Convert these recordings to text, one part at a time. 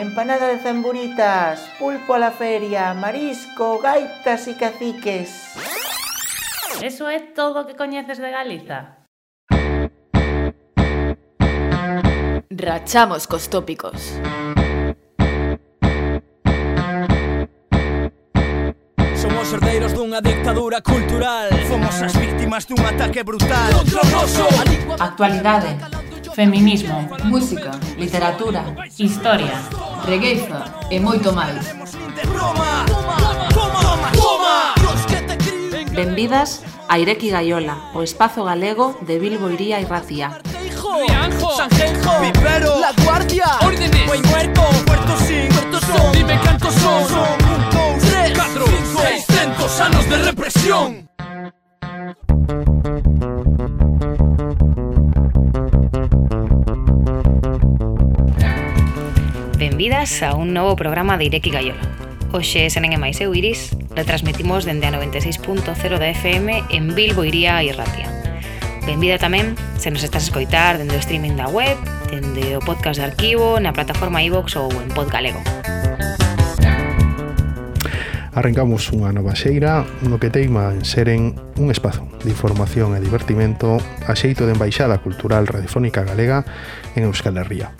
empanada de zamburitas, pulpo a la feria, marisco, gaitas e caciques. Eso é todo o que coñeces de Galiza. Rachamos cos tópicos. Somos herdeiros dunha dictadura cultural Fomos as víctimas dun ataque brutal Contra o noso Actualidade Feminismo, música, literatura, historia, regueiza e moito máis. Benvidas a Ireki Gaiola, o espazo galego de Bilbo Iría e Racía. Sanjenjo, Vivero, La Guardia, Órdenes, Buen Muerto, Puerto Sin, Puerto Son, Dime cantos son, son, un, 5, tres, cuatro, anos de represión. benvidas a un novo programa de Ireki Gaiola. Hoxe senen en máis eu Iris, retransmitimos dende a 96.0 da FM en Bilbo Iría e Ratia. Benvida tamén se nos estás a escoitar dende o streaming da web, dende o podcast de arquivo, na plataforma iVox ou en Podgalego. Arrancamos unha nova xeira no que teima en seren un espazo de información e divertimento a xeito de embaixada cultural radiofónica galega en Euskal Herria.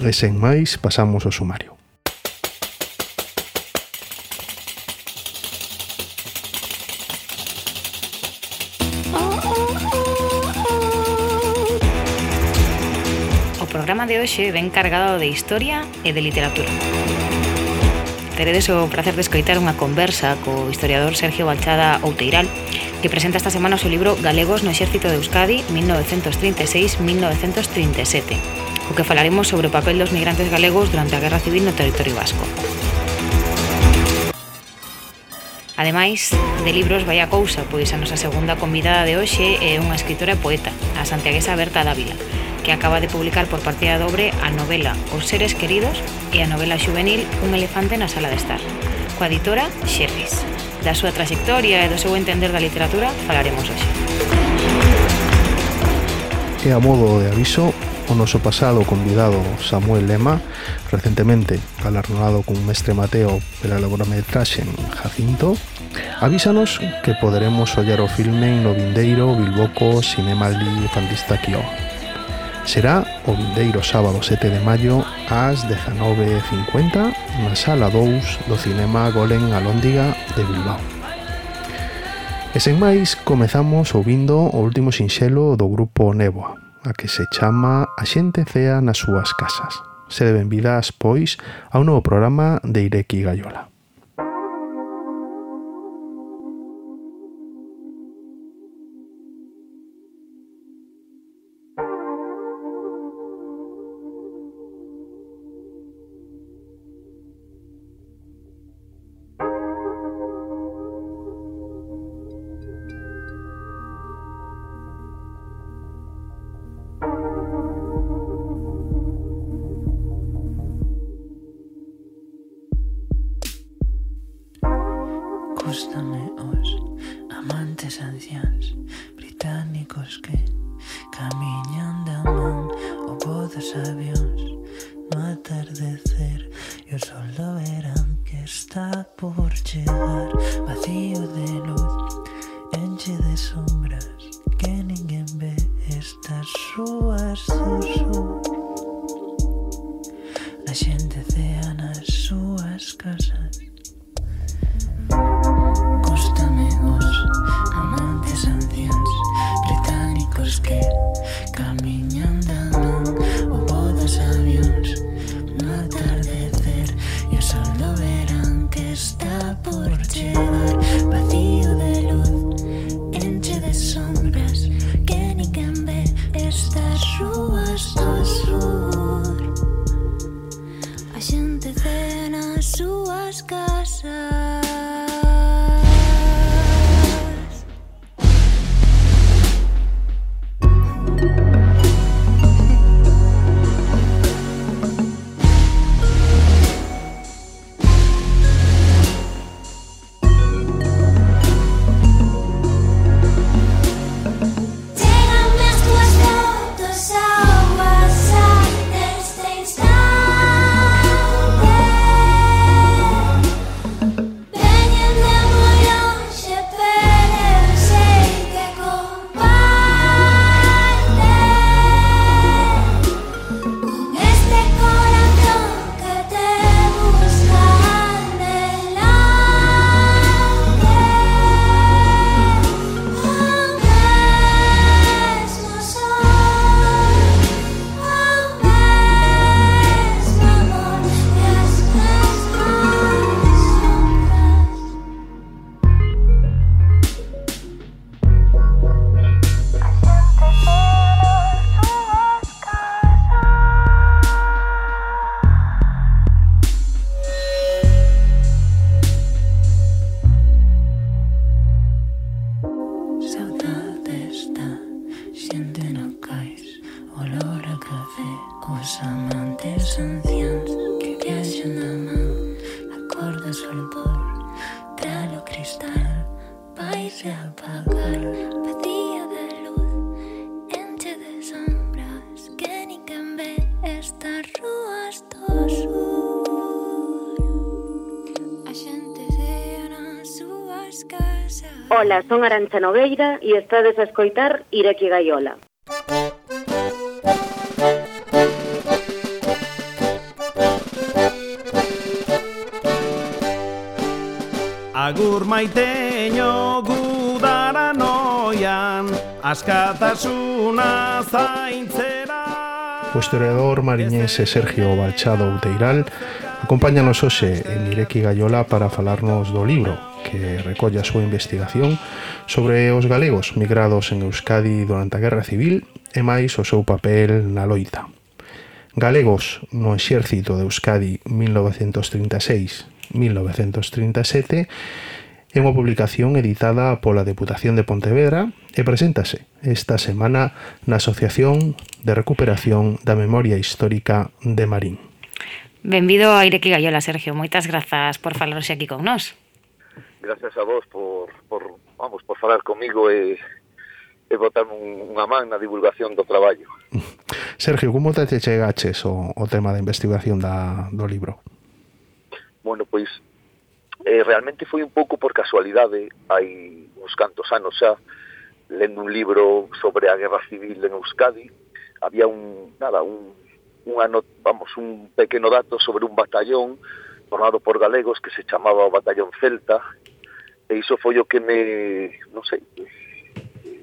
E sen máis, pasamos ao sumario. O programa de hoxe ven cargado de historia e de literatura. Teredes o placer de escoitar unha conversa co historiador Sergio Balchada Outeiral, que presenta esta semana o seu libro Galegos no Exército de Euskadi 1936-1937 o que falaremos sobre o papel dos migrantes galegos durante a Guerra Civil no territorio vasco. Ademais de libros vai a cousa, pois a nosa segunda convidada de hoxe é unha escritora e poeta, a santiaguesa Berta Dávila, que acaba de publicar por partida dobre a novela Os seres queridos e a novela juvenil Un elefante na sala de estar, coa editora Xerris. Da súa trayectoria e do seu entender da literatura falaremos hoxe. E a modo de aviso, o noso pasado convidado Samuel Lema, recentemente galardonado cun mestre Mateo pela laborametraxe en Jacinto, avísanos que poderemos ollar o filme no Vindeiro, Bilboco, Cinema Li Fantista Quio. Será o vindeiro sábado 7 de maio ás 19.50 na Sala 2 do Cinema Golem Alóndiga de Bilbao. E sen máis, comezamos ouvindo o último sinxelo do grupo Neboa, a que se chama A xente cea nas súas casas. Se deben vidas, pois, a un novo programa de Ireki Gaiola. So. Ola, son Arancha Nogueira e estades a escoitar Ireki Gaiola. Agur maiteño gudara noian Askatasuna zaintzera O historiador mariñense Sergio Balchado Outeiral acompáñanos hoxe en Ireki Gaiola para falarnos do libro que recolle a súa investigación sobre os galegos migrados en Euskadi durante a Guerra Civil e máis o seu papel na loita. Galegos no exército de Euskadi 1936-1937 é unha publicación editada pola Deputación de Pontevedra e preséntase esta semana na Asociación de Recuperación da Memoria Histórica de Marín. Benvido a Ireki Gaiola, Sergio. Moitas grazas por falarse aquí con nós gracias a vos por, por vamos, por falar comigo e, e botarme un, unha man na divulgación do traballo. Sergio, como te chegaches o, o tema da investigación da, do libro? Bueno, pois eh, realmente foi un pouco por casualidade hai uns cantos anos xa lendo un libro sobre a guerra civil en Euskadi había un nada un, un ano, vamos un pequeno dato sobre un batallón formado por galegos que se chamaba o batallón celta e iso foi o que me, non sei,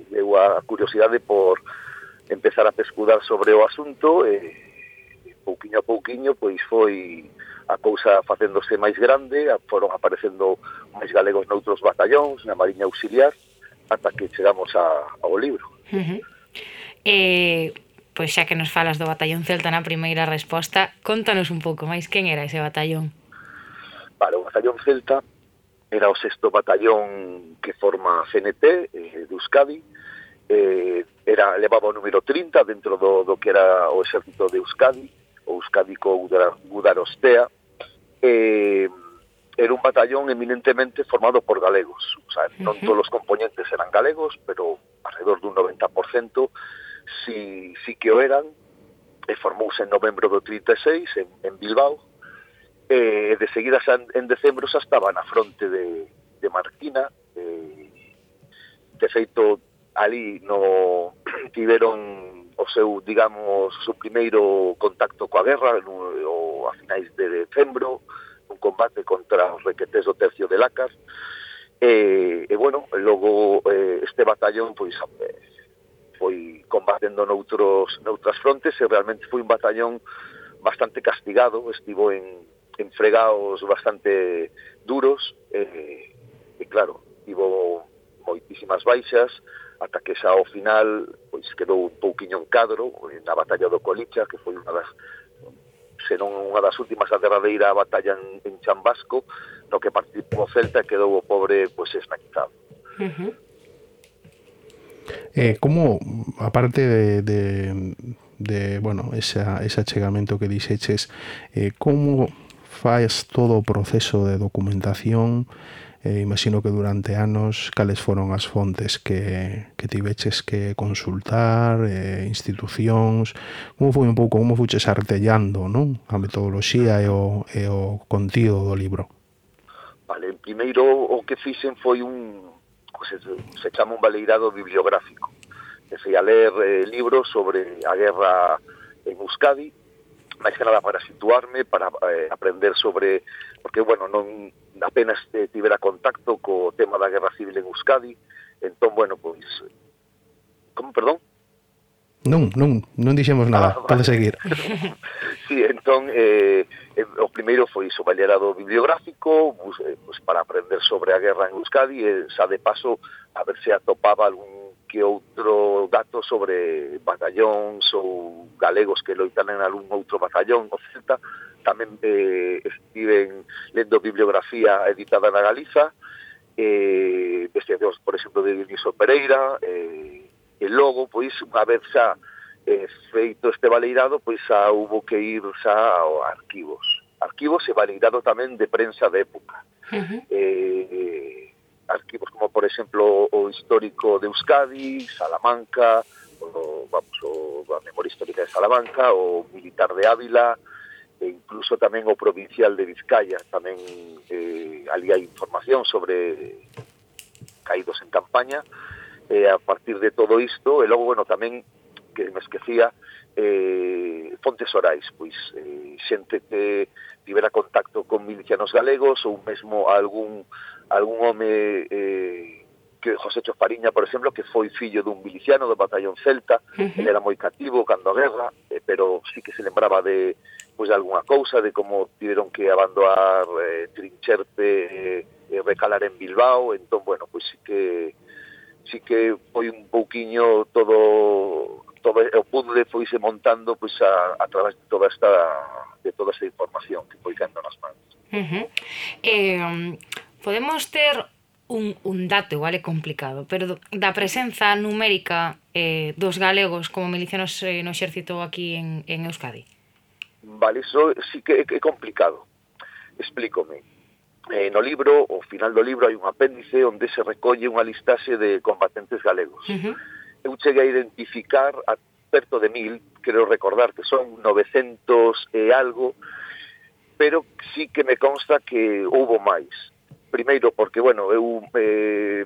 deu a curiosidade por empezar a pescudar sobre o asunto e pouquiño a pouquiño pois foi a cousa facéndose máis grande, foron aparecendo máis galegos noutros batallóns, na Mariña Auxiliar, ata que chegamos a, ao libro. Uh -huh. eh, pois xa que nos falas do batallón celta na primeira resposta, contanos un pouco máis quen era ese batallón. Para o batallón celta era o sexto batallón que forma a CNT eh, de Euskadi, eh, era, levaba o número 30 dentro do, do que era o exército de Euskadi, o Euskadico Gudarostea, eh, era un batallón eminentemente formado por galegos, o sea, non todos os componentes eran galegos, pero alrededor dun 90% si, si que o eran, e formouse en novembro do 36 en, en Bilbao, e de seguida xa en decembro xa estaba na fronte de, de Marquina eh, de feito ali no tiveron o seu, digamos, o seu primeiro contacto coa guerra no, o, a finais de decembro un combate contra os requetés do tercio de Lacas. E, e bueno, logo eh, este batallón pois eh, foi combatendo noutros, noutras frontes e realmente foi un batallón bastante castigado, estivo en, en fregados bastante duros eh, e claro, tivo moitísimas baixas ata que xa ao final pois quedou un pouquiño en cadro eh, na batalla do Colicha, que foi unha das senón unha das últimas a derradeira batalla en, en Chambasco no que participou o Celta e quedou o pobre pois esnaquizado. Uh -huh. eh, como, aparte de, de de, bueno, esa, ese achegamento que dixeches, eh, como faz todo o proceso de documentación eh, imagino que durante anos cales foron as fontes que, que tiveches que consultar, eh, institucións, como foi un pouco, como fuches artellando non? a metodoloxía e o, e o contido do libro? Vale, primeiro o que fixen foi un, se, se chama un baleirado bibliográfico, que se a ler eh, libros sobre a guerra en Euskadi, máis que nada para situarme, para eh, aprender sobre, porque, bueno, non apenas eh, tivera contacto co tema da Guerra Civil en Euskadi, entón, bueno, pois, como, perdón? Non, non, non dixemos nada, ah, pode seguir. sí, entón, eh, eh, o primeiro foi iso, vallerado bibliográfico, pues, eh, pues, para aprender sobre a guerra en Euskadi, e xa de paso, a ver se atopaba algún que outro dato sobre batallóns ou galegos que loitan en algún outro batallón, o Celta, tamén eh, estiven lendo bibliografía editada na Galiza, eh, investigacións, por exemplo, de Dioniso Pereira, eh, e logo, pois, unha vez xa eh, feito este baleirado, pois xa hubo que ir xa ao arquivos. Arquivos e baleirado tamén de prensa de época. Uh -huh. eh, arquivos como, por exemplo, o histórico de Euskadi, Salamanca, o, vamos, o, a memoria histórica de Salamanca, o militar de Ávila, e incluso tamén o provincial de Vizcaya, tamén eh, ali hai información sobre caídos en campaña, eh, a partir de todo isto, e logo, bueno, tamén, que me esquecía, eh, fontes orais, pois eh, xente que tivera contacto con milicianos galegos ou mesmo algún algún home eh, que José Chospariña, por exemplo, que foi fillo dun miliciano do batallón Celta, uh -huh. ele era moi cativo cando a guerra, eh, pero sí que se lembraba de pois pues, de algunha cousa, de como tiveron que abandonar eh, Trincherte eh, recalar en Bilbao, entón, bueno, pois pues, sí que sí que foi un pouquiño todo todo o puzzle foise montando pois pues, a, a través de toda esta de toda esta información que foi cando nas mans. Uh -huh. eh, podemos ter un, un dato, igual é complicado, pero da presenza numérica eh, dos galegos como milicianos eh, no exército aquí en, en Euskadi. Vale, iso sí que é complicado. Explícome. Eh, no libro, o final do libro, hai un apéndice onde se recolle unha listaxe de combatentes galegos. Uh -huh. Eu cheguei a identificar a perto de mil, creo recordar que son 900 e algo, pero sí que me consta que houbo máis primeiro porque, bueno, eu eh,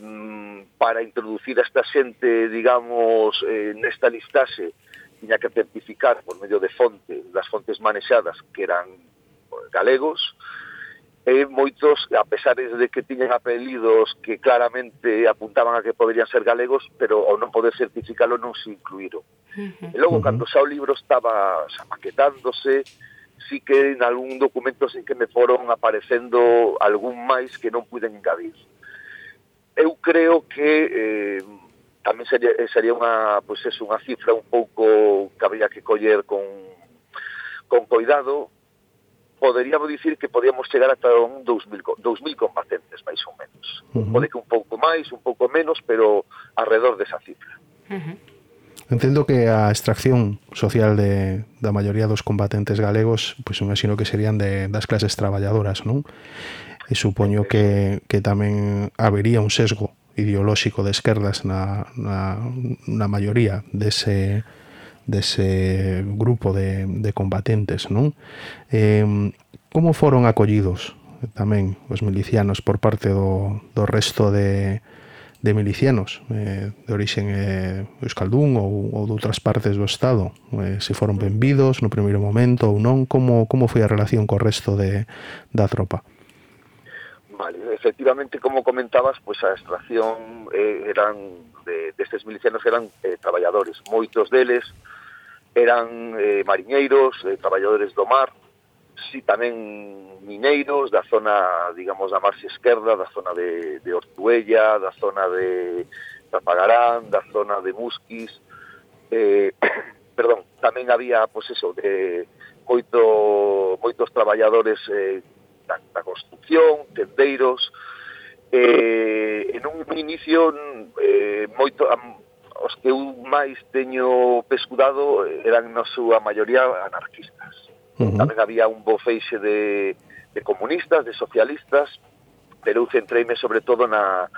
mm, para introducir a esta xente, digamos, eh, nesta listaxe, tiña que certificar por medio de fonte, das fontes manexadas que eran galegos, e moitos, a pesar de que tiñan apelidos que claramente apuntaban a que poderían ser galegos, pero ao non poder certificalo non se incluíron. Uh -huh. E logo, cando xa o libro estaba xa maquetándose, sí que en algún documento sí que me foron aparecendo algún máis que non puden engadir. Eu creo que eh, tamén sería, eh, sería unha, pues eso, unha cifra un pouco que habría que coller con, con cuidado. Poderíamos dicir que podíamos chegar ata un 2000, 2000 combatentes, máis ou menos. Uh -huh. Pode que un pouco máis, un pouco menos, pero alrededor desa cifra. Uh -huh. Entendo que a extracción social de, da maioría dos combatentes galegos, pois imagino que serían de, das clases traballadoras, non? E supoño que, que tamén habería un sesgo ideolóxico de esquerdas na, na, na maioría dese, dese grupo de, de combatentes, non? Eh, como foron acollidos tamén os milicianos por parte do, do resto de, de milicianos eh, de origen eh, euskaldún ou, ou de outras partes do Estado eh, se foron benvidos no primeiro momento ou non, como, como foi a relación co resto de, da tropa? Vale, efectivamente, como comentabas, pois a extracción eh, eran de, destes milicianos eran eh, traballadores, moitos deles eran eh, mariñeiros, eh, traballadores do mar, si tamén mineiros da zona, digamos, da marxe esquerda, da zona de, de Ortuella, da zona de Zapagarán, da zona de Musquis, eh, perdón, tamén había, pois pues eso, de moito, moitos traballadores eh, da, da construcción, tendeiros, eh, en un inicio eh, moito, am, os que eu máis teño pescudado eran na súa maioría anarquistas. Uh -huh. Tamén había un bo feixe de, de comunistas, de socialistas, pero eu centreime sobre todo na,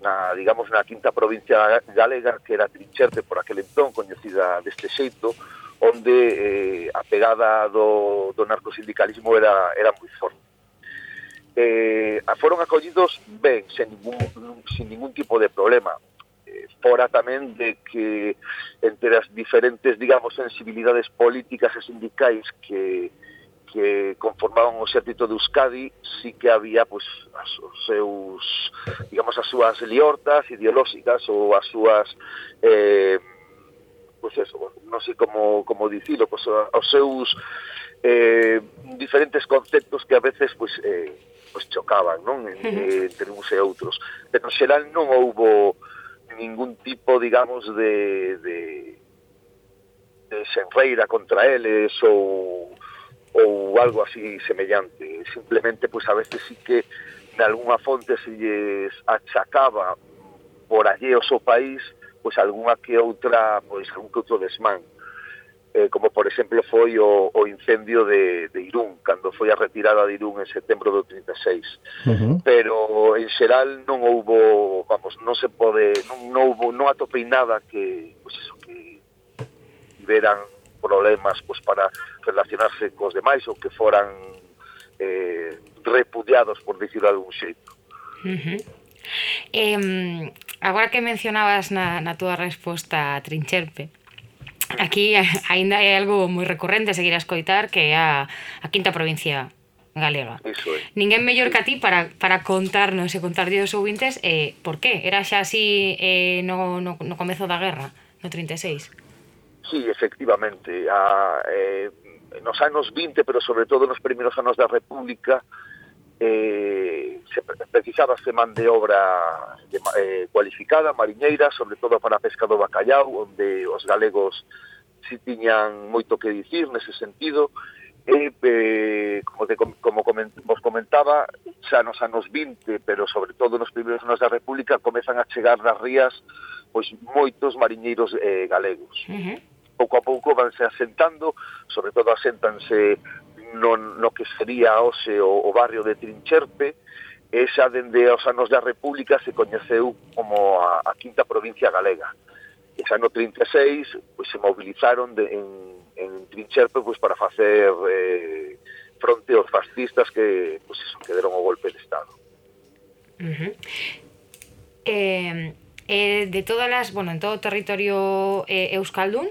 na, digamos, na quinta provincia galega, que era Trincherte por aquel entón, coñecida deste xeito, onde eh, a pegada do, do narcosindicalismo era, era moi forte. Eh, foron acollidos ben, sen ningún, sin ningún tipo de problema fora tamén de que entre as diferentes, digamos, sensibilidades políticas e sindicais que, que conformaban o xército de Euskadi sí que había pues, as, os seus, digamos, as súas liortas ideolóxicas ou as súas eh, pues eso, non sei como, como dicilo, pues, os seus eh, diferentes conceptos que a veces pues, eh, pues chocaban non en, entre uns e outros. Pero en xeral non houbo ningún tipo, digamos, de, de, de senreira contra eles ou, ou algo así semellante. Simplemente, pois, pues, a veces sí que de alguna fonte se lles achacaba por allí o seu país, pois, pues, algunha que outra, pois, pues, algún que outro desmán eh, como por exemplo foi o, o incendio de, de Irún, cando foi a retirada de Irún en setembro do 36. Uh -huh. Pero en xeral non houbo, vamos, non se pode, non, non houbo, non atopei nada que, pues eso, que tiveran problemas pues, para relacionarse cos demais ou que foran eh, repudiados, por dicirlo algún xeito. Uh -huh. Eh, agora que mencionabas na, na túa resposta a Trincherpe, Aquí aínda hai algo moi recorrente seguir a escoitar que é a, a quinta provincia galega. Iso é. Ninguén mellor que a ti para, para contarnos e contarlle aos ouvintes eh, por qué. Era xa así eh, no, no, no comezo da guerra, no 36. Sí, efectivamente. A, eh, nos anos 20, pero sobre todo nos primeiros anos da República, eh, se precisábase man de obra de, eh, cualificada, mariñeira, sobre todo para a pesca do bacallau, onde os galegos si tiñan moito que dicir nese sentido, e, eh, como, te, como coment, vos comentaba, xa nos anos 20, pero sobre todo nos primeiros anos da República, comezan a chegar nas rías pois moitos mariñeiros eh, galegos. Uh -huh pouco a pouco vanse asentando, sobre todo asentanse no, no que sería hoxe o, o barrio de Trincherpe, e xa dende os anos da República se coñeceu como a, a quinta provincia galega. E xa no 36 pois, se mobilizaron de, en, en Trincherpe pois, para facer eh, fronte aos fascistas que pois, eso, que deron o golpe de Estado. Uh -huh. eh, eh, de todas as, bueno, en todo o territorio eh, Euskaldun,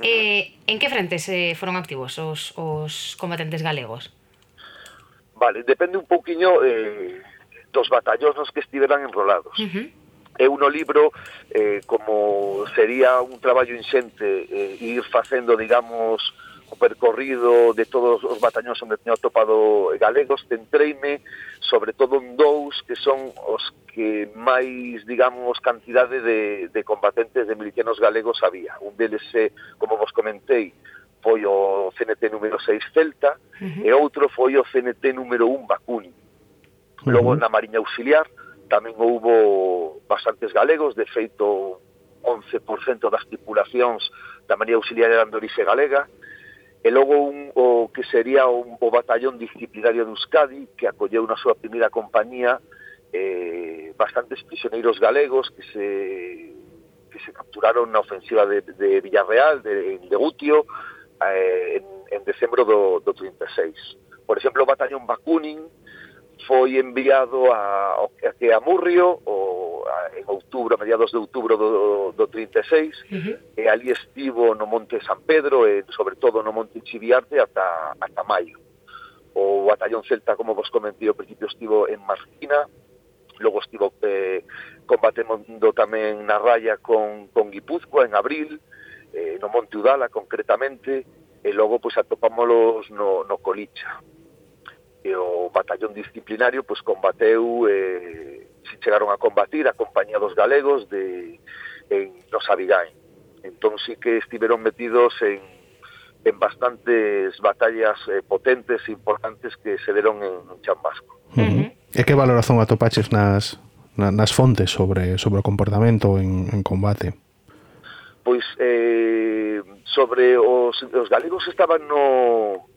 Eh, en que frentes eh, foron activos os, os combatentes galegos? Vale, depende un pouquiño eh, dos batallóns nos que estiveran enrolados. Uh -huh. Eu no libro, eh, como sería un traballo inxente eh, ir facendo, digamos, o percorrido de todos os batañóns onde teño topado galegos, centreime sobre todo en dous que son os que máis, digamos, cantidade de, de combatentes de milicianos galegos había. Un deles, como vos comentei, foi o CNT número 6 Celta uh -huh. e outro foi o CNT número 1 Bacuni. Logo uh -huh. na Mariña Auxiliar tamén houbo bastantes galegos, de feito 11% das tripulacións da Mariña Auxiliar eran de orixe galega, uh e logo un, o que sería un, o batallón disciplinario de Euskadi que acolleu na súa primeira compañía eh, bastantes prisioneiros galegos que se que se capturaron na ofensiva de, de Villarreal, de, de Gutio, eh, en, en decembro do, do 36. Por exemplo, o batallón Bakunin foi enviado a, a, a Murrio, o Eh, en outubro, a mediados de outubro do, do 36, uh -huh. e ali estivo no Monte San Pedro e sobre todo no Monte Chiviarte ata, ata maio. O batallón celta, como vos comentei, ao principio, estivo en Marquina, logo estivo eh, combatendo tamén na raya con, con Guipúzcoa en abril, eh, no Monte Udala concretamente, e logo pois atopámolos no, no Colicha. E o batallón disciplinario pois combateu eh, se chegaron a combatir a compañía dos galegos de, en nos Abigain. Entón sí que estiveron metidos en, en bastantes batallas eh, potentes e importantes que se deron en, en Chambasco. Uh -huh. E que valoración atopaches nas, nas fontes sobre, sobre o comportamento en, en combate? Pois eh, sobre os, os galegos estaban no,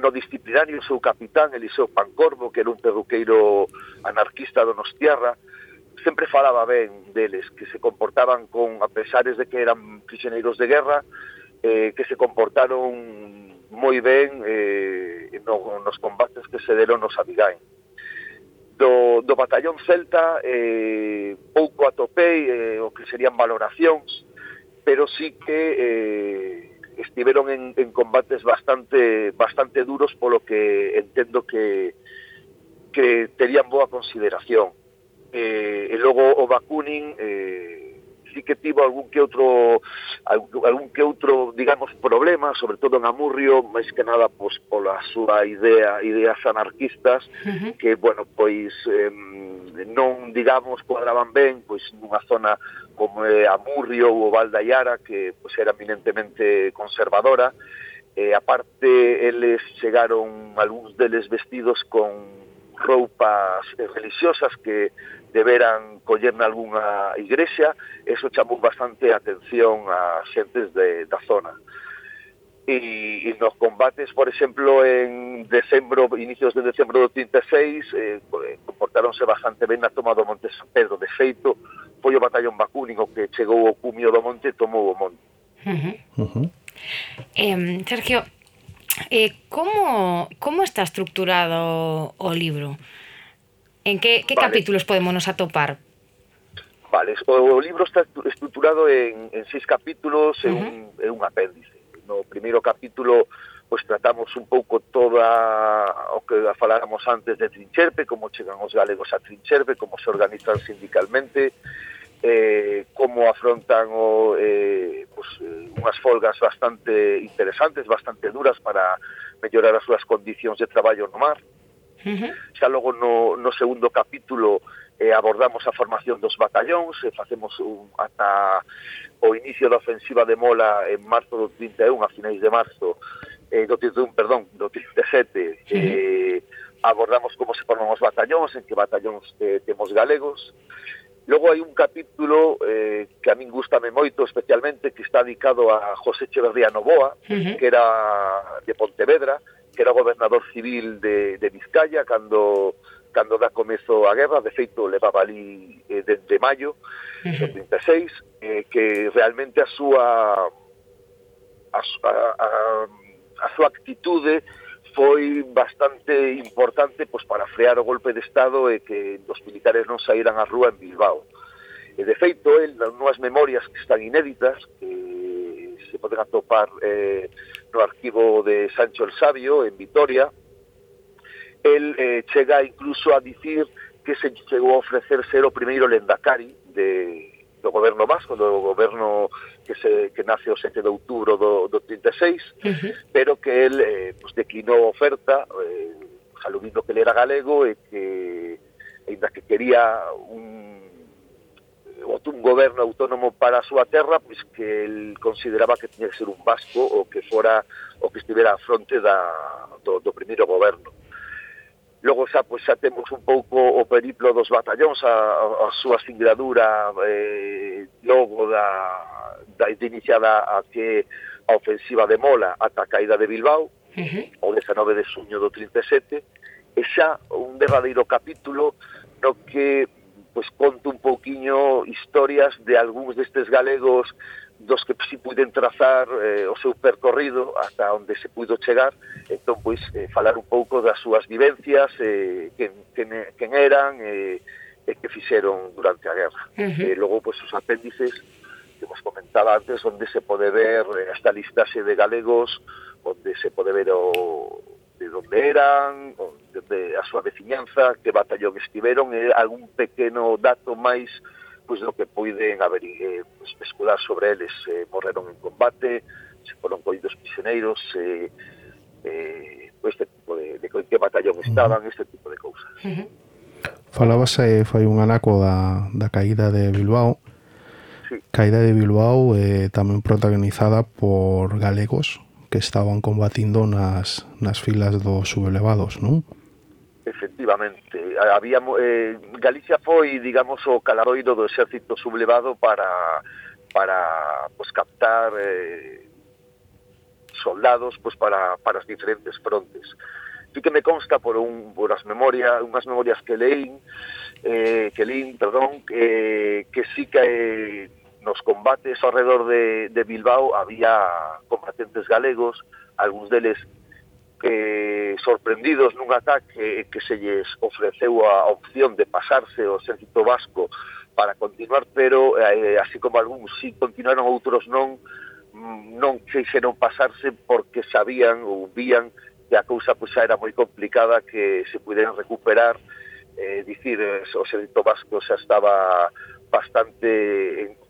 no disciplinario o seu capitán Eliseo Pancorbo, que era un perruqueiro anarquista do Nostiarra, sempre falaba ben deles, que se comportaban con, a pesares de que eran prisioneiros de guerra, eh, que se comportaron moi ben eh, no, nos combates que se deron nos Abigain. Do, do batallón celta eh, pouco atopei eh, o que serían valoracións, pero sí que eh, estiveron en, en combates bastante bastante duros polo que entendo que que terían boa consideración. Eh, e logo o Bakunin eh, sí que tivo algún que outro algún que outro, digamos, problema, sobre todo en Amurrio, máis que nada pois pola súa idea, ideas anarquistas uh -huh. que, bueno, pois eh, non, digamos, cuadraban ben, pois nunha zona como Amurrio ou Valdaiara que pois era eminentemente conservadora. Eh, aparte, eles chegaron algúns deles vestidos con roupas religiosas que deberan coller nalgúnha igrexa, eso chamou bastante a atención a xentes de, da zona. E, e nos combates, por exemplo, en decembro, inicios de decembro do 36, eh, eh, comportáronse bastante ben na toma do Monte San Pedro. De feito, foi o batallón vacúnico que chegou ao cumio do monte e tomou o monte. Uh -huh. Uh -huh. Eh, Sergio, eh, como, como está estructurado o libro? En que, que vale. capítulos podemos nos atopar? Vale, o libro está estruturado en, en seis capítulos uh -huh. e, un, e un apéndice. No primeiro capítulo pois tratamos un pouco toda o que faláramos antes de Trincherpe, como chegan os galegos a Trincherpe, como se organizan sindicalmente, eh, como afrontan o, eh, pues, eh, unhas folgas bastante interesantes, bastante duras para mellorar as súas condicións de traballo no mar. Uh -huh. Xa logo no, no segundo capítulo eh, abordamos a formación dos batallóns, eh, facemos un, ata o inicio da ofensiva de Mola en marzo do 31, a finais de marzo, eh, do 31, perdón, do 37, sí. eh, abordamos como se forman os batallóns, en que batallóns eh, temos galegos. Logo hai un capítulo eh, que a min gustame moito especialmente, que está dedicado a José Echeverría Novoa, uh -huh. que era de Pontevedra, que era gobernador civil de, de Vizcaya cando cando dá comezo a guerra, de feito levaba ali eh, desde maio de 36, eh, que realmente a súa a, a, a súa actitude foi bastante importante pois, para frear o golpe de Estado e que os militares non saíran á rúa en Bilbao. E de feito, el, nas memorias que están inéditas, que se poden atopar eh, no arquivo de Sancho el Sabio, en Vitoria, el eh, chega incluso a dicir que se chegou a ofrecer ser o primeiro lendacari de, do goberno vasco, do goberno que, se, que nace o 7 de outubro do, do 36, uh -huh. pero que el eh, pues, declinou a oferta, eh, aludindo que ele era galego e que, ainda que quería un un goberno autónomo para a súa terra, pois que el consideraba que tiña que ser un vasco ou que fora o que estivera a fronte da, do, do primeiro goberno. Logo xa, pois, xa temos un pouco o periplo dos batallóns, a, a súa singladura eh, logo da, da iniciada a que a ofensiva de Mola ata a caída de Bilbao, uh -huh. o 19 de suño do 37, e xa un derradeiro capítulo no que pois conto un pouquiño historias de algúns destes galegos dos que si puden trazar eh, o seu percorrido hasta onde se pudo chegar, entón, pois, eh, falar un pouco das súas vivencias, eh, quen, quen, quen eran, eh, e que fixeron durante a guerra. Uh -huh. eh, logo, pois, os apéndices que vos comentaba antes, onde se pode ver eh, esta listaxe de galegos, onde se pode ver o, de onde eran, onde de a súa veciñanza, que batallón estiveron e algún pequeno dato máis pois do que poiden haber eh, pois, escudar sobre eles, eh, morreron en combate, se foron coidos prisioneiros, eh, eh, este tipo de, de que batallón estaban, este tipo de cousas. Uh -huh. Falabase eh, foi un anaco da, da caída de Bilbao, sí. Caída de Bilbao eh, tamén protagonizada por galegos, que estaban combatindo nas, nas filas dos subelevados, non? Efectivamente, eh, había, eh, Galicia foi, digamos, o calaroido do exército sublevado para para pues, captar eh, soldados pues, para, para as diferentes frontes. Así que me consta por un por as memorias, unhas memorias que leín, eh, que leín, perdón, eh, que sí que eh, nos combates alrededor de, de Bilbao había combatentes galegos, algúns deles eh, sorprendidos nun ataque que se lles ofreceu a opción de pasarse o exército vasco para continuar, pero eh, así como algúns si continuaron, outros non, mm, non queixeron pasarse porque sabían ou vían que a cousa pois, era moi complicada que se puderan recuperar. Eh, dicir, eh, o exército vasco xa estaba bastante en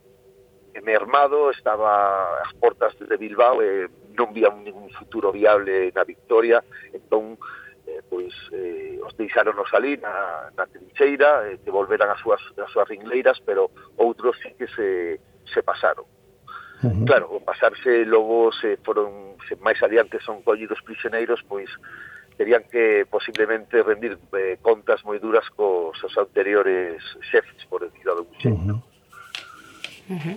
mermado, estaba ás portas de Bilbao eh, e non vía ningún futuro viable na victoria, entón eh, pois eh, os deixaronos ali na, na trincheira, eh, que volveran as súas, as súas ringleiras, pero outros sí que se, se pasaron. Uh -huh. Claro, o pasarse logo se foron se máis adiante son collidos prisioneiros, pois terían que posiblemente rendir eh, contas moi duras cos seus anteriores xefes, por decirlo de un xeito. Uh -huh. Uh -huh.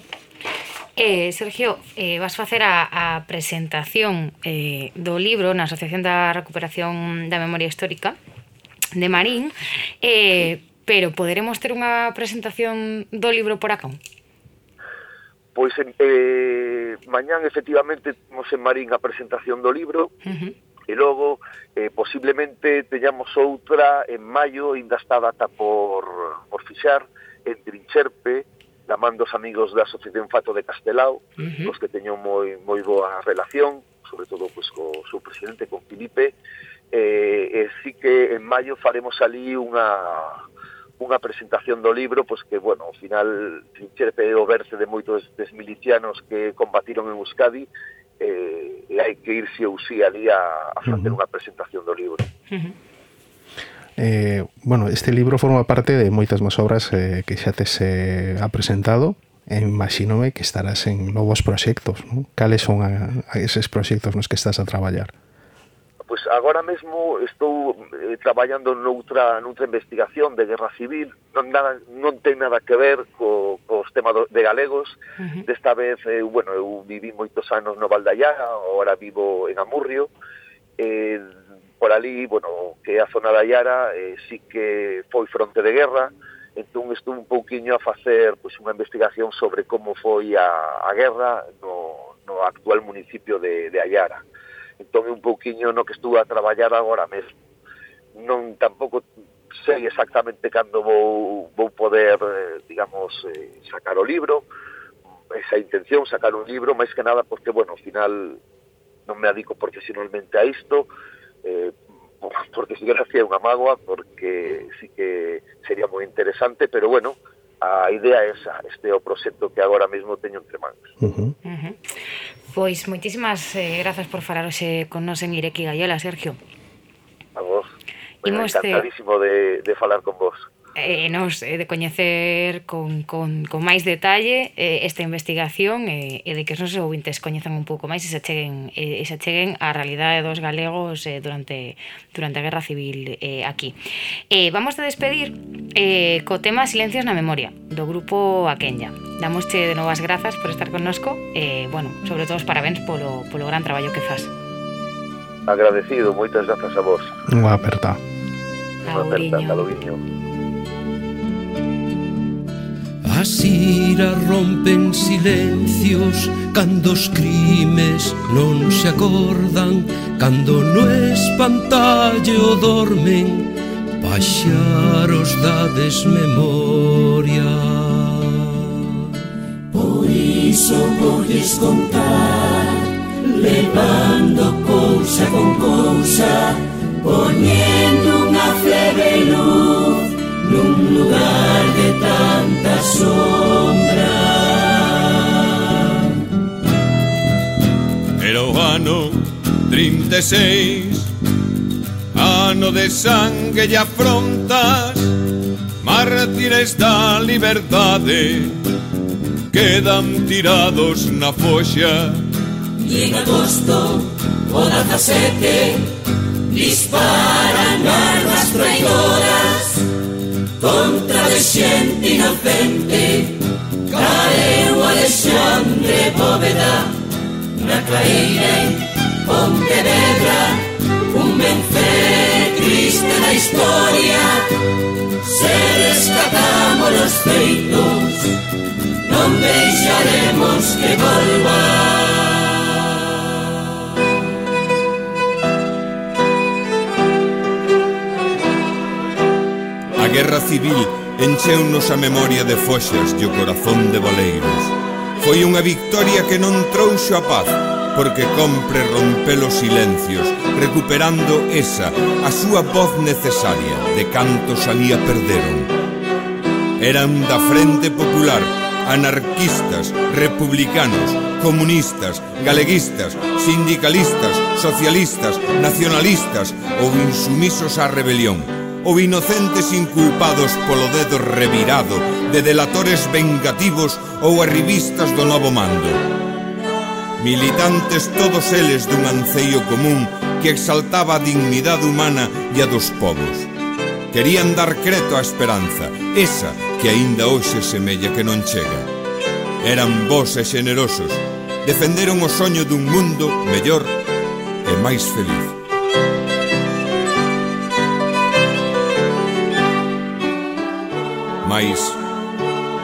Eh, Sergio, eh, vas facer a, a presentación eh, do libro na Asociación da Recuperación da Memoria Histórica de Marín, eh, pero poderemos ter unha presentación do libro por acá? Pois eh, mañán efectivamente temos en Marín a presentación do libro, uh -huh. e logo eh, posiblemente teñamos outra en maio, ainda está data por, por fixar, en Trincherpe, da man dos amigos da Asociación Fato de Castelao, uh -huh. os que teño moi moi boa relación, sobre todo pois co seu presidente, con Filipe, eh, e sí que en maio faremos ali unha unha presentación do libro, pois que, bueno, ao final Trincherpe o verse de moitos des milicianos que combatiron en Euskadi eh, e hai que irse ou sí ali a, a facer uh -huh. unha presentación do libro. Uh -huh. Eh, bueno, este libro forma parte de moitas máis obras eh, que xa te se eh, ha apresentado e imagínome que estarás en novos proxectos, non? Cales son a, a eses proxectos nos que estás a traballar? Pois pues agora mesmo estou eh, traballando noutra, noutra investigación de guerra civil, non, nada, non ten nada que ver co, cos temas de galegos. Uh -huh. Desta vez, eh, bueno, eu viví moitos anos no Valdallaga, agora vivo en Amurrio, eh, por ali, bueno, que é a zona da Iara, eh, sí que foi fronte de guerra, entón estou un pouquiño a facer pois, unha investigación sobre como foi a, a guerra no, no actual municipio de, de Ayara. Entón un pouquiño no que estou a traballar agora mesmo. Non tampouco sei exactamente cando vou, vou poder, eh, digamos, eh, sacar o libro, esa intención, sacar un libro, máis que nada porque, bueno, ao final non me adico profesionalmente a isto, eh, porque si gracia é unha mágoa, porque sí que sería moi interesante, pero bueno, a idea é esa, este é o proxecto que agora mesmo teño entre mans. Uh -huh. Uh -huh. Pois moitísimas eh, grazas por falar hoxe con nos en Ireki Gaiola, Sergio. A vos. Bueno, Imos encantadísimo te... de, de falar con vos eh, nos eh, de coñecer con, con, con máis detalle eh, esta investigación eh, e de que os nosos ouvintes coñezan un pouco máis e se cheguen, eh, e se cheguen a realidade dos galegos eh, durante, durante a Guerra Civil eh, aquí. Eh, vamos a despedir eh, co tema Silencios na Memoria do grupo Aquenya. Damosche de novas grazas por estar connosco e, eh, bueno, sobre todo os parabéns polo, polo gran traballo que faz. Agradecido, moitas grazas a vos. Unha aperta. Unha aperta, Caloviño. As iras rompen silencios Cando os crimes non se acordan Cando no espantalle o dormen Paxaros da desmemoria. Por iso podes contar Levando cousa con cousa Poñendo unha flebe luz Nun lugar de tanta sombra. Era o ano 36 Ano de sangue e afrontas Mártires da liberdade Quedan tirados na foxa. E en agosto o 17 Disparan armas traidoras contra de xente inocente Caeu Alexandre Bóveda na caída en Pontevedra un vencer triste da historia se rescatamos los feitos non deixaremos que volva guerra civil encheunos a memoria de foxas e o corazón de baleiros. Foi unha victoria que non trouxo a paz, porque compre romper os silencios, recuperando esa, a súa voz necesaria, de canto salía perderon. Eran da Frente Popular, anarquistas, republicanos, comunistas, galeguistas, sindicalistas, socialistas, nacionalistas ou insumisos á rebelión ou inocentes inculpados polo dedo revirado de delatores vengativos ou arribistas do novo mando. Militantes todos eles dun anceio común que exaltaba a dignidade humana e a dos povos. Querían dar creto á esperanza, esa que aínda hoxe semella que non chega. Eran vos e xenerosos, defenderon o soño dun mundo mellor e máis feliz. Mais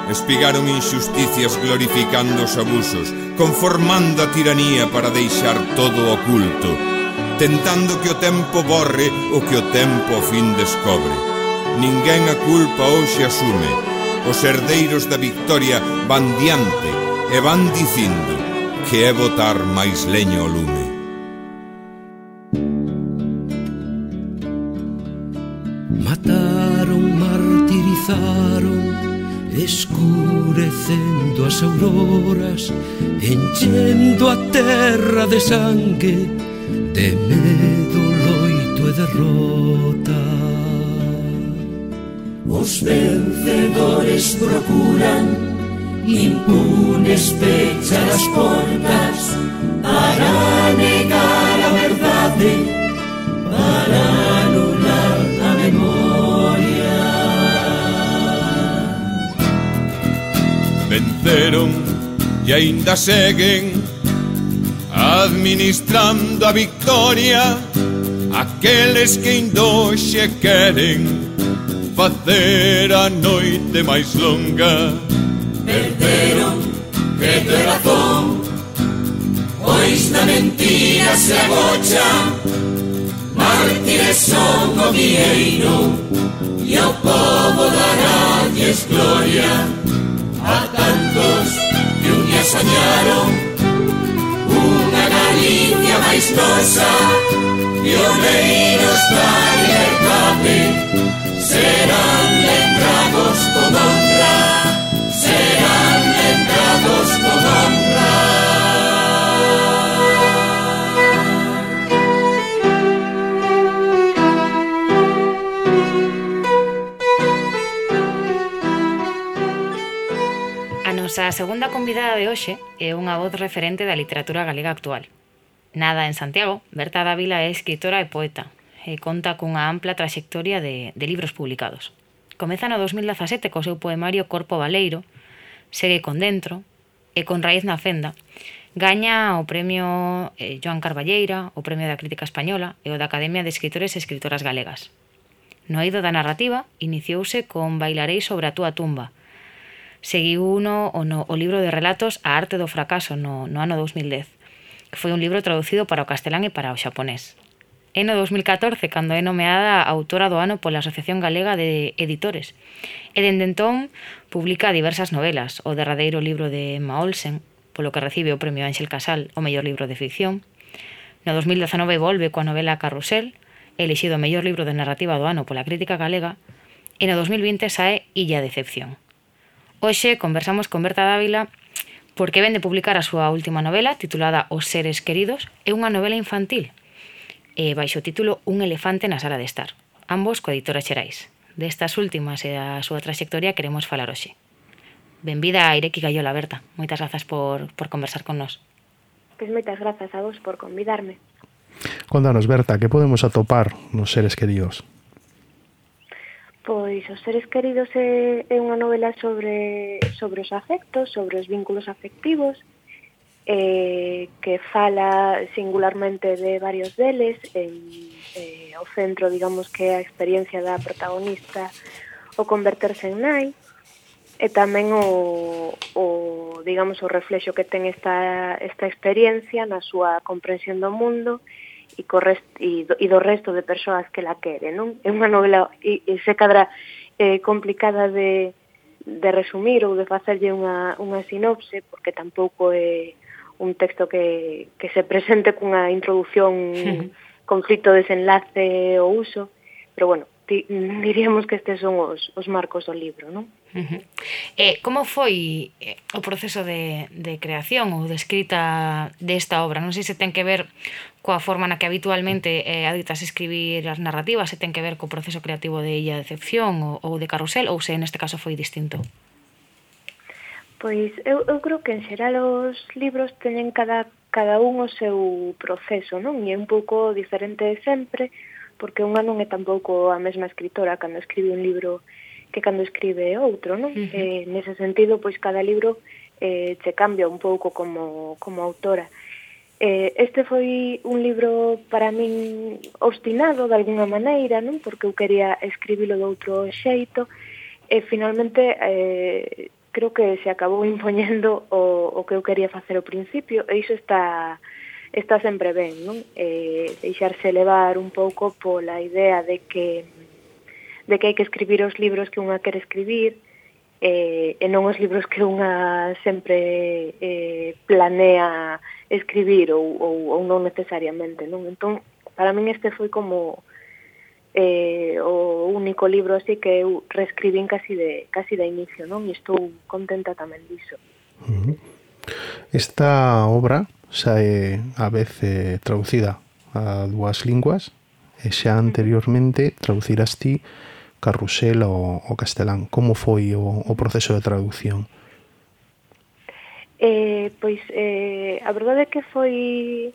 Espigaron injusticias glorificando os abusos, conformando a tiranía para deixar todo oculto, tentando que o tempo borre o que o tempo ao fin descobre. Ninguén a culpa hoxe asume. Os herdeiros da victoria van diante e van dicindo que é botar máis leño ao lume. escurecendo as auroras enchendo a terra de sangue de medo, loito e derrota. Os vencedores procuran impunes pechar as portas para negar a verdade para venceron e aínda seguen administrando a victoria aqueles que indoxe queren facer a noite máis longa. Perderon, creo razón Pois na mentira se agochan. Mártires son o vieiro E ao povo dará gloria. A tantos que un día soñaron, unha Galicia máis nosa, pioneiros da liberdade, serán lembrados con honra, serán lembrados con honra. nosa segunda convidada de hoxe é unha voz referente da literatura galega actual. Nada en Santiago, Berta Dávila é escritora e poeta e conta cunha ampla traxectoria de, de libros publicados. Comeza no 2017 co seu poemario Corpo Valeiro, segue con Dentro e con Raíz na Fenda, gaña o premio eh, Joan Carballeira, o premio da Crítica Española e o da Academia de Escritores e Escritoras Galegas. No eido da narrativa, iniciouse con Bailarei sobre a túa tumba, seguiu uno o, no, o libro de relatos A arte do fracaso no, no ano 2010, que foi un libro traducido para o castelán e para o xaponés. É no 2014, cando é nomeada autora do ano pola Asociación Galega de Editores. E dende entón publica diversas novelas, o derradeiro libro de Emma Olsen, polo que recibe o premio Ángel Casal, o mellor libro de ficción. No 2019 volve coa novela Carrusel, elixido o mellor libro de narrativa do ano pola crítica galega, e no 2020 sae Illa Decepción, Hoxe conversamos con Berta Dávila porque ven de publicar a súa última novela titulada Os seres queridos, é unha novela infantil e baixo o título Un elefante na sala de estar, ambos coa editora Xerais. Destas últimas e a súa trayectoria queremos falar hoxe. Benvida a Ireki Gallola Berta. Moitas grazas por, por conversar con nós. Pois moitas grazas a vos por convidarme. Contanos, Berta, que podemos atopar nos seres queridos? Pois Os seres queridos é, é unha novela sobre, sobre os afectos, sobre os vínculos afectivos, eh, que fala singularmente de varios deles, en, eh, o centro, digamos, que é a experiencia da protagonista o converterse en nai, e tamén o, o digamos, o reflexo que ten esta, esta experiencia na súa comprensión do mundo e, co rest, e, do, e do resto de persoas que la quere, non? É unha novela, e, e se cadra, eh, complicada de, de resumir ou de facerlle unha, unha sinopse, porque tampouco é un texto que, que se presente cunha introducción, conflito, desenlace ou uso, pero bueno, di, diríamos que estes son os, os marcos do libro, non? Uh -huh. eh, como foi eh, o proceso de, de creación ou de escrita desta obra? Non sei se ten que ver coa forma na que habitualmente eh, aditas escribir as narrativas, se ten que ver co proceso creativo de Illa Decepción ou, ou de Carrusel, ou se neste caso foi distinto? Pois eu, eu creo que en xeral os libros teñen cada, cada un o seu proceso, non? E é un pouco diferente sempre, sempre porque unha non é tampouco a mesma escritora cando escribe un libro que cando escribe outro, non? Uh -huh. eh, nese sentido, pois cada libro eh, che cambia un pouco como, como autora. Eh, este foi un libro para min obstinado de alguna maneira, non? Porque eu quería escribilo de outro xeito e finalmente eh, creo que se acabou impoñendo o, o que eu quería facer ao principio e iso está está sempre ben, non? Eh, deixarse levar un pouco pola idea de que de que hai que escribir os libros que unha quer escribir eh, e non os libros que unha sempre eh, planea escribir ou, ou, ou non necesariamente, non? Entón, para min este foi como eh, o único libro así que eu reescribín casi de, casi de inicio, non? E estou contenta tamén diso. Esta obra sae a vez eh, traducida a dúas linguas e xa anteriormente traduciras ti carrusel o, o castelán. Como foi o, o proceso de traducción? Eh, pois eh, a verdade é que foi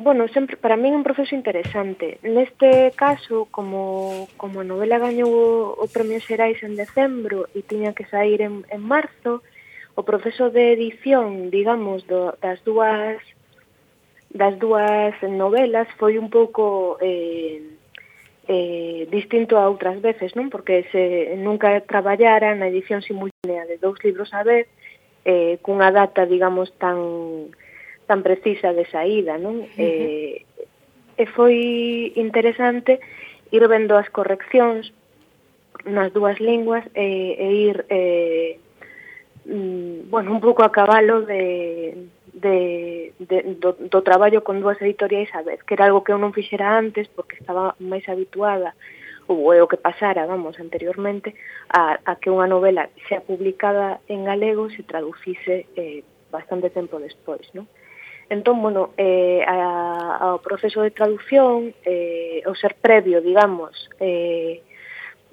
bueno, sempre para min un proceso interesante. Neste caso, como, como a novela gañou o, o Premio Xerais en decembro e tiña que sair en, en marzo, o proceso de edición, digamos, do, das dúas das dúas novelas foi un pouco eh, eh, distinto a outras veces, non? Porque se nunca traballara na edición simultánea de dous libros a vez, eh, cunha data, digamos, tan tan precisa de saída, non? Uh -huh. eh, e foi interesante ir vendo as correccións nas dúas linguas e, e ir eh, mm, bueno, un pouco a cabalo de, de, de do, do traballo con dúas editoriais a vez, que era algo que eu non fixera antes porque estaba máis habituada ou é o que pasara, vamos, anteriormente a, a que unha novela sea publicada en galego se traducise eh, bastante tempo despois, non? Entón, bueno, eh, a, ao proceso de traducción, eh, o ser previo, digamos, eh,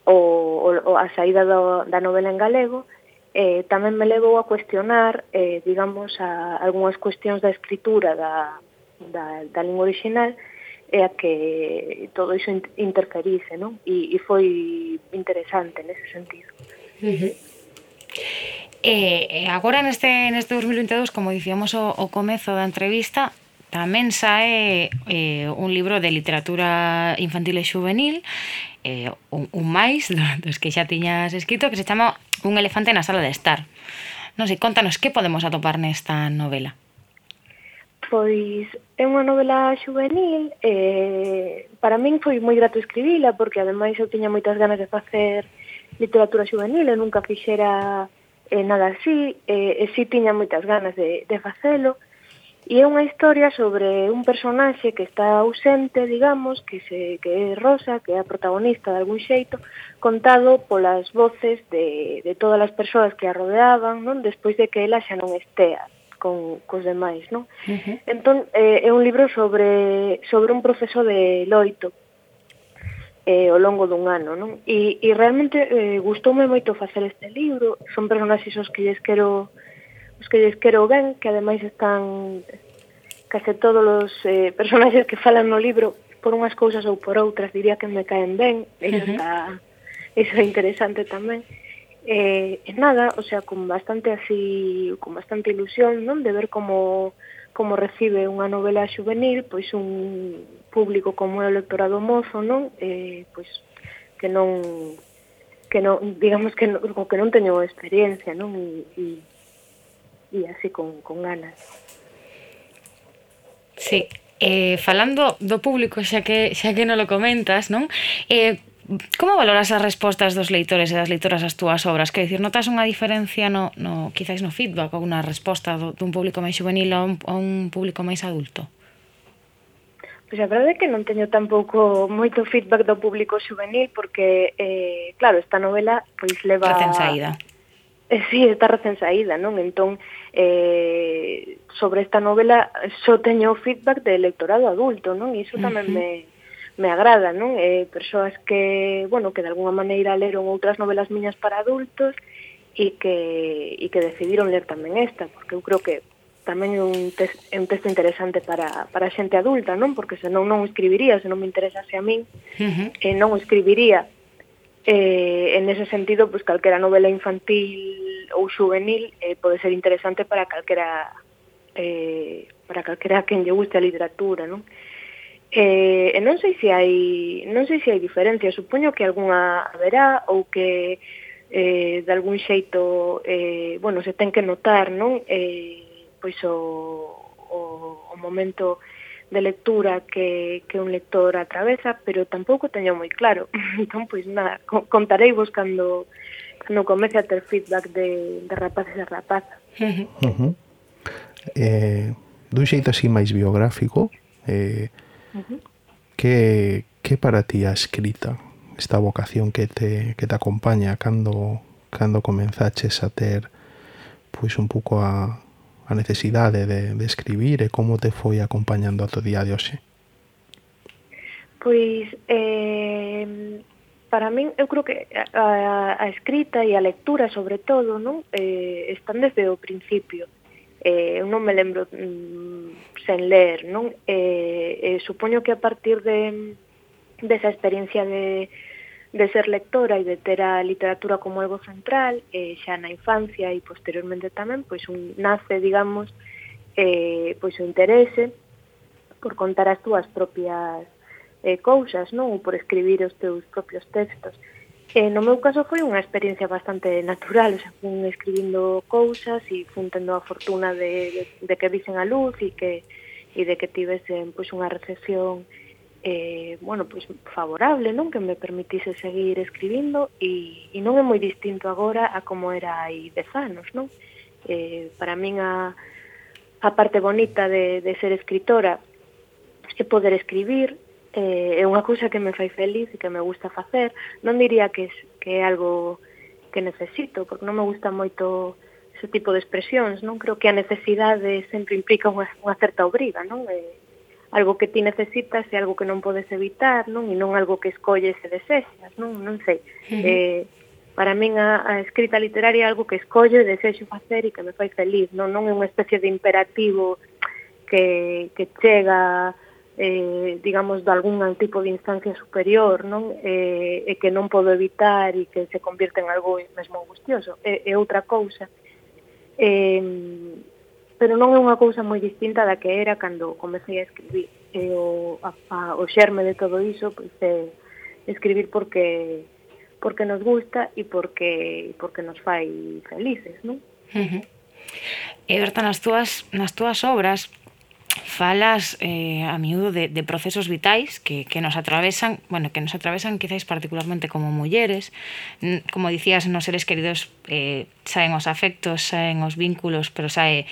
o, o, a saída do, da novela en galego, eh, tamén me levou a cuestionar, eh, digamos, a, algunhas cuestións da escritura da, da, da lingua original e a que todo iso interferice, non? E, e foi interesante nese sentido. Uh -huh. E, e agora neste, neste 2022, como dicíamos o, o comezo da entrevista, tamén sae eh, un libro de literatura infantil e juvenil eh, un, un máis dos que xa tiñas escrito que se chama Un elefante na sala de estar. Non sei, contanos que podemos atopar nesta novela. Pois é unha novela juvenil eh, para min foi moi grato escribila porque ademais eu tiña moitas ganas de facer literatura juvenil e nunca fixera eh, nada así eh, e si tiña moitas ganas de, de facelo E é unha historia sobre un personaxe que está ausente, digamos, que, se, que é Rosa, que é a protagonista de algún xeito, contado polas voces de, de todas as persoas que a rodeaban, non? despois de que ela xa non estea con cos demais, non? Uh -huh. Entón, eh, é un libro sobre, sobre un proceso de loito eh, ao longo dun ano, non? E, e realmente eh, gustoume moito facer este libro, son personaxes os que lles quero os que lles quero ben, que ademais están case todos os eh, personaxes que falan no libro por unhas cousas ou por outras diría que me caen ben iso, uh -huh. está, iso é interesante tamén eh, e nada, o sea, con bastante así, con bastante ilusión, non? De ver como como recibe unha novela juvenil, pois un público como é o electorado mozo, non? Eh, pois que non que non, digamos que non, que non teño experiencia, non? E, e e así con, con ganas. Sí, eh, falando do público, xa que xa que non lo comentas, non? Eh, Como valoras as respostas dos leitores e das leitoras ás túas obras? Quer dicir, notas unha diferencia no, no quizáis no feedback ou na resposta do, dun público máis juvenil a un, a un público máis adulto? Pois a verdade é que non teño tampouco moito feedback do público juvenil porque, eh, claro, esta novela pois leva... Recén saída Eh, sí, está recén saída, non? Entón, eh, sobre esta novela só teño feedback de electorado adulto, non? E iso tamén uh -huh. me me agrada, non? Eh, persoas que, bueno, que de alguna maneira leron outras novelas miñas para adultos e que, e que decidiron ler tamén esta, porque eu creo que tamén é un, tes, é un texto interesante para, para xente adulta, non? Porque senón non o escribiría, se non me interesase a min, uh -huh. eh, non o escribiría Eh, en ese sentido, pues calquera novela infantil ou juvenil eh, pode ser interesante para calquera eh, para calquera quen lle guste a literatura, non? Eh, e non sei se hai non sei se hai diferencia, supoño que algunha haberá ou que eh, de algún xeito eh, bueno, se ten que notar, non? Eh, pois o, o, o momento de lectura que, que un lector atravesa, pero tampouco teño moi claro. Entón, pois nada, contarei vos cando, cando comece a ter feedback de, de rapaces e rapazas. Uh -huh. eh, dun xeito así máis biográfico, eh, uh -huh. que, que para ti a escrita? Esta vocación que te, que te acompaña cando, cando comenzaches a ter pois un pouco a, a necesidade de, de escribir e como te foi acompañando a to día de hoxe? Pois, eh, para min, eu creo que a, a escrita e a lectura, sobre todo, non eh, están desde o principio. Eh, eu non me lembro mm, sen ler, non? Eh, eh, supoño que a partir de desa esa experiencia de, de ser lectora e de ter a literatura como algo central eh, xa na infancia e posteriormente tamén pois un nace, digamos, eh, pois o interese por contar as túas propias eh, cousas, non? Ou por escribir os teus propios textos. Eh, no meu caso foi unha experiencia bastante natural, o sea, fun escribindo cousas e fun tendo a fortuna de, de, de que visen a luz e que e de que tivesen pois unha recepción eh, bueno, pois favorable, non? Que me permitise seguir escribindo e, e non é moi distinto agora a como era hai dez anos, non? Eh, para min a, a parte bonita de, de ser escritora é poder escribir, eh, é unha cousa que me fai feliz e que me gusta facer. Non diría que, que é algo que necesito, porque non me gusta moito ese tipo de expresións, non? Creo que a necesidade sempre implica unha, unha certa obriga, non? Eh, algo que ti necesitas e algo que non podes evitar, non? E non algo que escolles e desexas, non? Non sei. Uh -huh. eh, para min a, a escrita literaria é algo que escollo e desexo facer e que me fai feliz, non? Non é unha especie de imperativo que, que chega eh, digamos, de algún tipo de instancia superior, non? Eh, e que non podo evitar e que se convierte en algo mesmo angustioso. É, é outra cousa. Eh, pero non é unha cousa moi distinta da que era cando comecei a escribir. E o, a, a, o xerme de todo iso pois, é escribir porque porque nos gusta e porque porque nos fai felices, non? Uh -huh. E Berta, nas túas, nas túas obras falas eh, a miúdo de, de procesos vitais que, que nos atravesan, bueno, que nos atravesan quizáis particularmente como mulleres, como dicías, nos seres queridos eh, saen os afectos, saen os vínculos, pero sae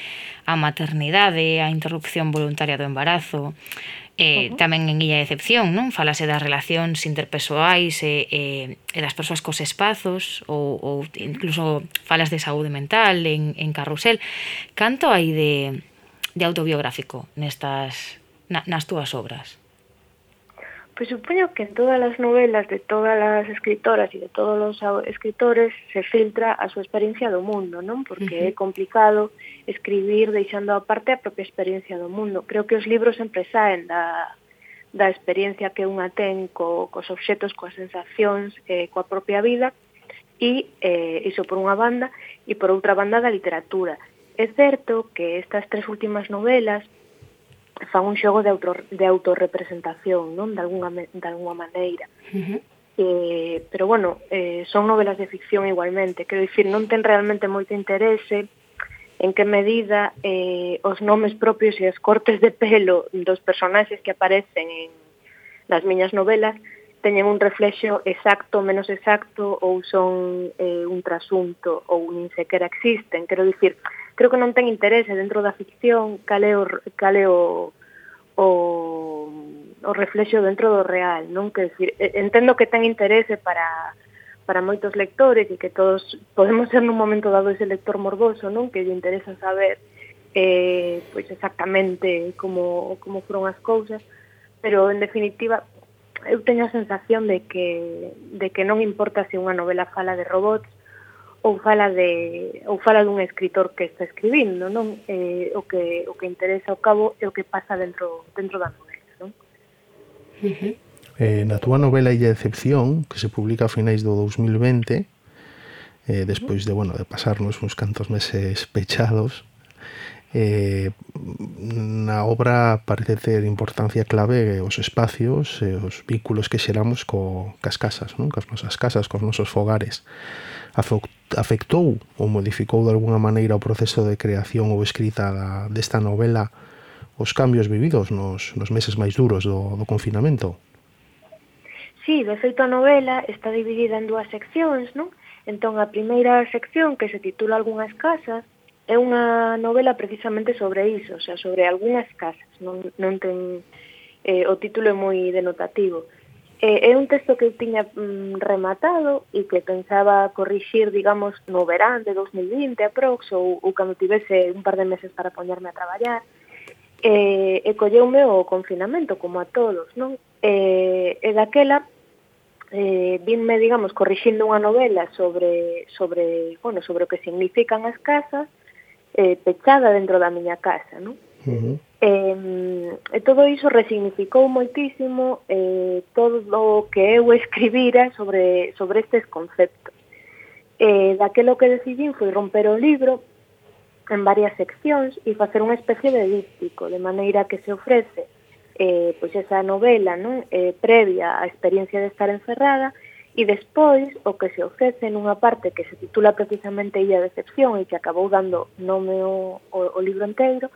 a maternidade, a interrupción voluntaria do embarazo, eh, uh -huh. tamén en Illa de Excepción, non? Falase das relacións interpersoais e, eh, e, eh, e das persoas cos espazos ou, ou incluso falas de saúde mental en, en Carrusel. Canto hai de de autobiográfico nestas na, nas túas obras? Pois supoño que en todas as novelas de todas as escritoras e de todos os escritores se filtra a súa experiencia do mundo, non? Porque uh -huh. é complicado escribir deixando aparte a propia experiencia do mundo. Creo que os libros sempre saen da, da experiencia que unha ten co, cos obxetos, coas sensacións, eh, coa propia vida, e eh, iso por unha banda, e por outra banda da literatura É certo que estas tres últimas novelas fan un xogo de, auto, de autorrepresentación, non? De alguna, de alguna maneira. Uh -huh. eh, pero, bueno, eh, son novelas de ficción igualmente. Quero dicir, non ten realmente moito interese en que medida eh, os nomes propios e as cortes de pelo dos personaxes que aparecen en nas miñas novelas teñen un reflexo exacto, menos exacto, ou son eh, un trasunto, ou nin sequera existen. Quero dicir, creo que non ten interese dentro da ficción cale o, cale o, o, o reflexo dentro do real, non? Que decir, entendo que ten interese para para moitos lectores e que todos podemos ser nun momento dado ese lector morboso, non? Que lle interesa saber eh, pois exactamente como, como foron as cousas, pero en definitiva eu teño a sensación de que, de que non importa se unha novela fala de robots, ou fala de ou fala dun escritor que está escribindo, non? Eh, o que o que interesa ao cabo é o que pasa dentro dentro da novela, non? Uh -huh. Eh, na túa novela Illa Excepción, que se publica a finais do 2020, eh, despois de, bueno, de pasarnos uns cantos meses pechados, eh, na obra parece ter importancia clave eh, os espacios e os vínculos que xeramos co, cas casas, non? cas nosas casas, cos nosos fogares. Afectou ou modificou de alguna maneira o proceso de creación ou escrita da, desta novela os cambios vividos nos, nos meses máis duros do, do confinamento? Sí, de feito a novela está dividida en dúas seccións, non? Entón, a primeira sección, que se titula Algúnas casas, é unha novela precisamente sobre iso, sea sobre algunhas casas, non, non ten, eh, o título é moi denotativo. Eh, é un texto que eu tiña mm, rematado e que pensaba corrixir, digamos, no verán de 2020 aprox, ou, ou cando tivese un par de meses para poñerme a traballar, eh, e colleume o confinamento, como a todos, non? Eh, e daquela eh, vinme, digamos, corrixindo unha novela sobre, sobre, bueno, sobre o que significan as casas, eh, pechada dentro da miña casa, non? Uh -huh. eh, e todo iso resignificou moitísimo eh, todo o que eu escribira sobre, sobre estes conceptos. Eh, daquelo que decidín foi romper o libro en varias seccións e facer unha especie de díptico, de maneira que se ofrece eh, pois esa novela non eh, previa á experiencia de estar encerrada E despois, o que se ofrece nunha parte que se titula precisamente Illa Decepción e que acabou dando nome o, o, o libro inteiro,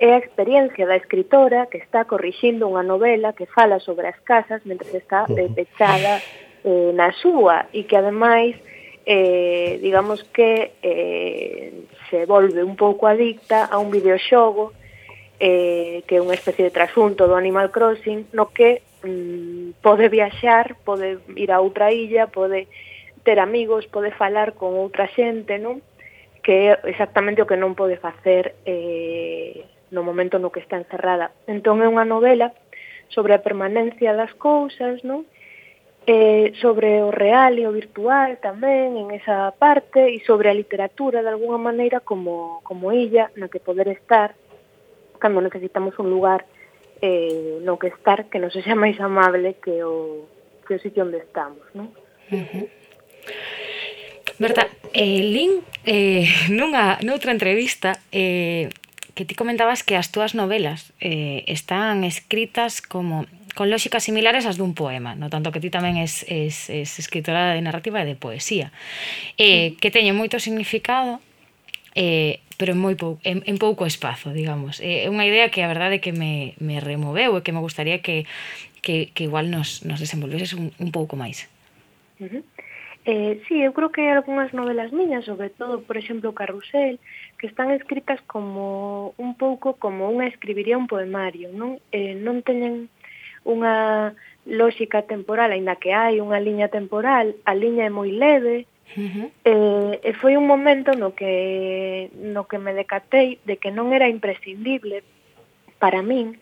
é a experiencia da escritora que está corrixindo unha novela que fala sobre as casas mentre está eh, pechada eh, na súa e que ademais eh, digamos que eh, se volve un pouco adicta a un videoxogo eh, que é unha especie de trasunto do Animal Crossing no que mm, pode viaxar, pode ir a outra illa, pode ter amigos, pode falar con outra xente, non? Que é exactamente o que non pode facer eh, no momento no que está encerrada. Entón é unha novela sobre a permanencia das cousas, non? Eh, sobre o real e o virtual tamén en esa parte e sobre a literatura de alguna maneira como, como illa na que poder estar cando necesitamos un lugar eh, no que estar que nos sexa máis amable que o, que o sitio onde estamos, non? Uh -huh. Berta, eh, Lin, eh, nunha, noutra entrevista, eh, que ti comentabas que as túas novelas eh, están escritas como con lóxicas similares ás dun poema, no tanto que ti tamén es, es, es escritora de narrativa e de poesía, eh, que teñen moito significado, eh, pero en moi pou, en, en pouco espazo, digamos. Eh, é unha idea que a verdade que me, me removeu e que me gustaría que, que, que igual nos, nos desenvolveses un, un pouco máis. Uh -huh. Eh, sí, eu creo que hai algunhas novelas miñas, sobre todo, por exemplo, Carrusel, que están escritas como un pouco como unha escribiría un poemario, non? Eh, non teñen unha lógica temporal, aínda que hai unha liña temporal, a liña é moi leve, Uh -huh. eh, eh e foi un momento no que no que me decatei de que non era imprescindible para min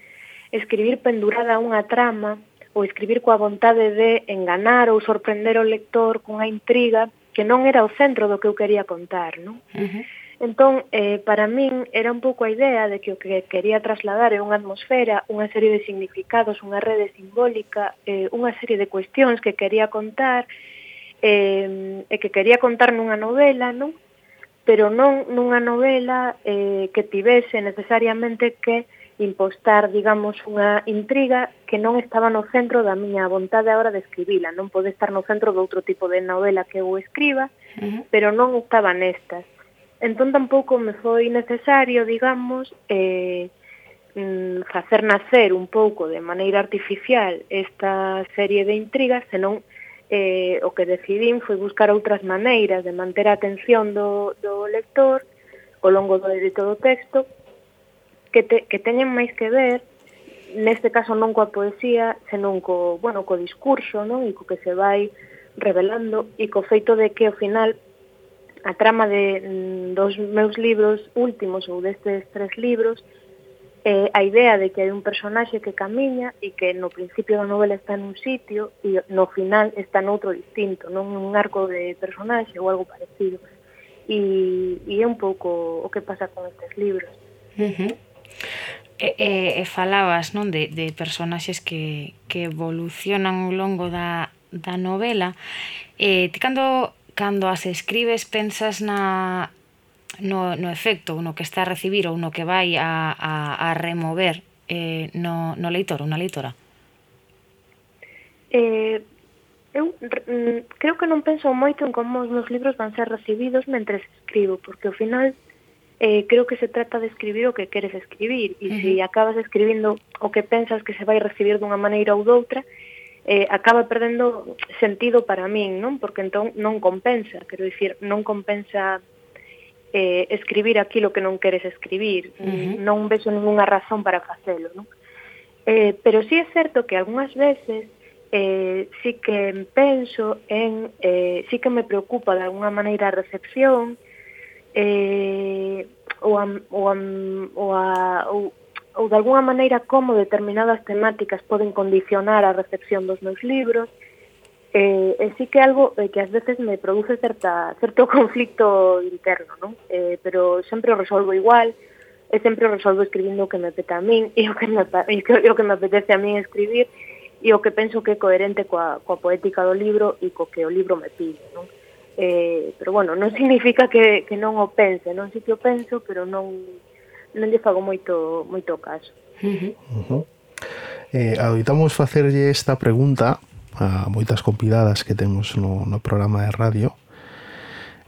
escribir pendurada unha trama ou escribir coa vontade de enganar ou sorprender o lector cunha intriga que non era o centro do que eu quería contar, non? Uh -huh. Entón, eh, para min era un pouco a idea de que o que quería trasladar é unha atmosfera, unha serie de significados, unha rede simbólica, eh, unha serie de cuestións que quería contar, eh, e que quería contar nunha novela, non? Pero non nunha novela eh, que tivese necesariamente que impostar, digamos, unha intriga que non estaba no centro da miña vontade agora de escribila, non pode estar no centro de outro tipo de novela que eu escriba, uh -huh. pero non estaba nestas. Entón tampouco me foi necesario, digamos, eh, mm, facer nacer un pouco de maneira artificial esta serie de intrigas, senón eh, o que decidín foi buscar outras maneiras de manter a atención do, do lector ao longo do, de todo o texto que, te, que teñen máis que ver neste caso non coa poesía senón co, bueno, co discurso non? e co que se vai revelando e co feito de que ao final a trama de, mm, dos meus libros últimos ou destes tres libros eh, a idea de que hai un personaxe que camiña e que no principio da novela está nun sitio e no final está noutro distinto, non un arco de personaxe ou algo parecido. E, e é un pouco o que pasa con estes libros. Uh -huh. E, e, e falabas non de, de personaxes que, que evolucionan ao longo da, da novela. Eh, ti cando, cando as escribes pensas na, no, no efecto ou no que está a recibir ou no que vai a, a, a remover eh, no, no leitor ou na leitora? Eh, eu mm, creo que non penso moito en como os meus libros van ser recibidos mentre escribo, porque ao final eh, creo que se trata de escribir o que queres escribir, e uh -huh. se acabas escribindo o que pensas que se vai recibir dunha maneira ou doutra, eh, acaba perdendo sentido para min, non? Porque entón non compensa, quero dicir, non compensa eh, escribir aquilo que non queres escribir. Uh -huh. Non vexo ninguna razón para facelo, non? Eh, pero sí é certo que algunhas veces eh, sí que penso en, eh, sí que me preocupa de alguna maneira a recepción eh, ou, a, ou, a, ou, a, ou, ou de alguna maneira como determinadas temáticas poden condicionar a recepción dos meus libros, uh eh, eh, sí que algo eh, que ás veces me produce certa, certo conflicto interno, non? Eh, pero sempre o resolvo igual, e sempre o resolvo escribindo o que me peta a min, e o que me, e o que me apetece a min escribir, e o que penso que é coherente coa, coa poética do libro e co que o libro me pide, non? Eh, pero bueno, non significa que, que non o pense, non si que o penso, pero non, non lle fago moito, moito caso. Uh -huh. Uh -huh. Eh, adoitamos facerlle esta pregunta a moitas convidadas que temos no, no programa de radio,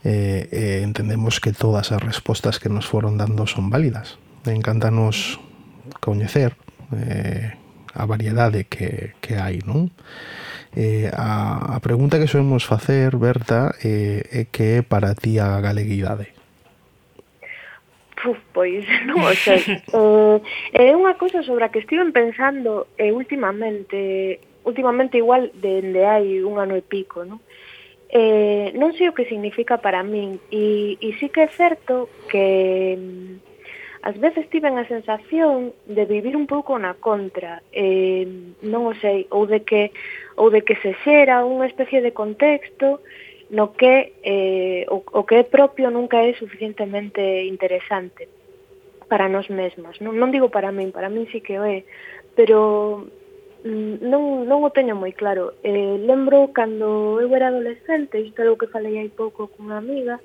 eh, eh, entendemos que todas as respostas que nos foron dando son válidas. encantanos coñecer eh, a variedade que, que hai, non? Eh, a, a pregunta que soemos facer, Berta, eh, é que é para ti a galeguidade? Uf, pois non o sei. eh, é unha cousa sobre a que estiven pensando eh, últimamente últimamente igual dende hai un ano e pico, non? Eh, non sei o que significa para min e, e sí que é certo que mm, ás veces tiven a sensación de vivir un pouco na contra, eh, non o sei, ou de que ou de que se xera unha especie de contexto no que eh, o, o que é propio nunca é suficientemente interesante para nós mesmas. Non, non digo para min, para min sí que o é, pero Mm, non, non o teño moi claro. Eh, lembro cando eu era adolescente, isto é o que falei hai pouco cunha amiga,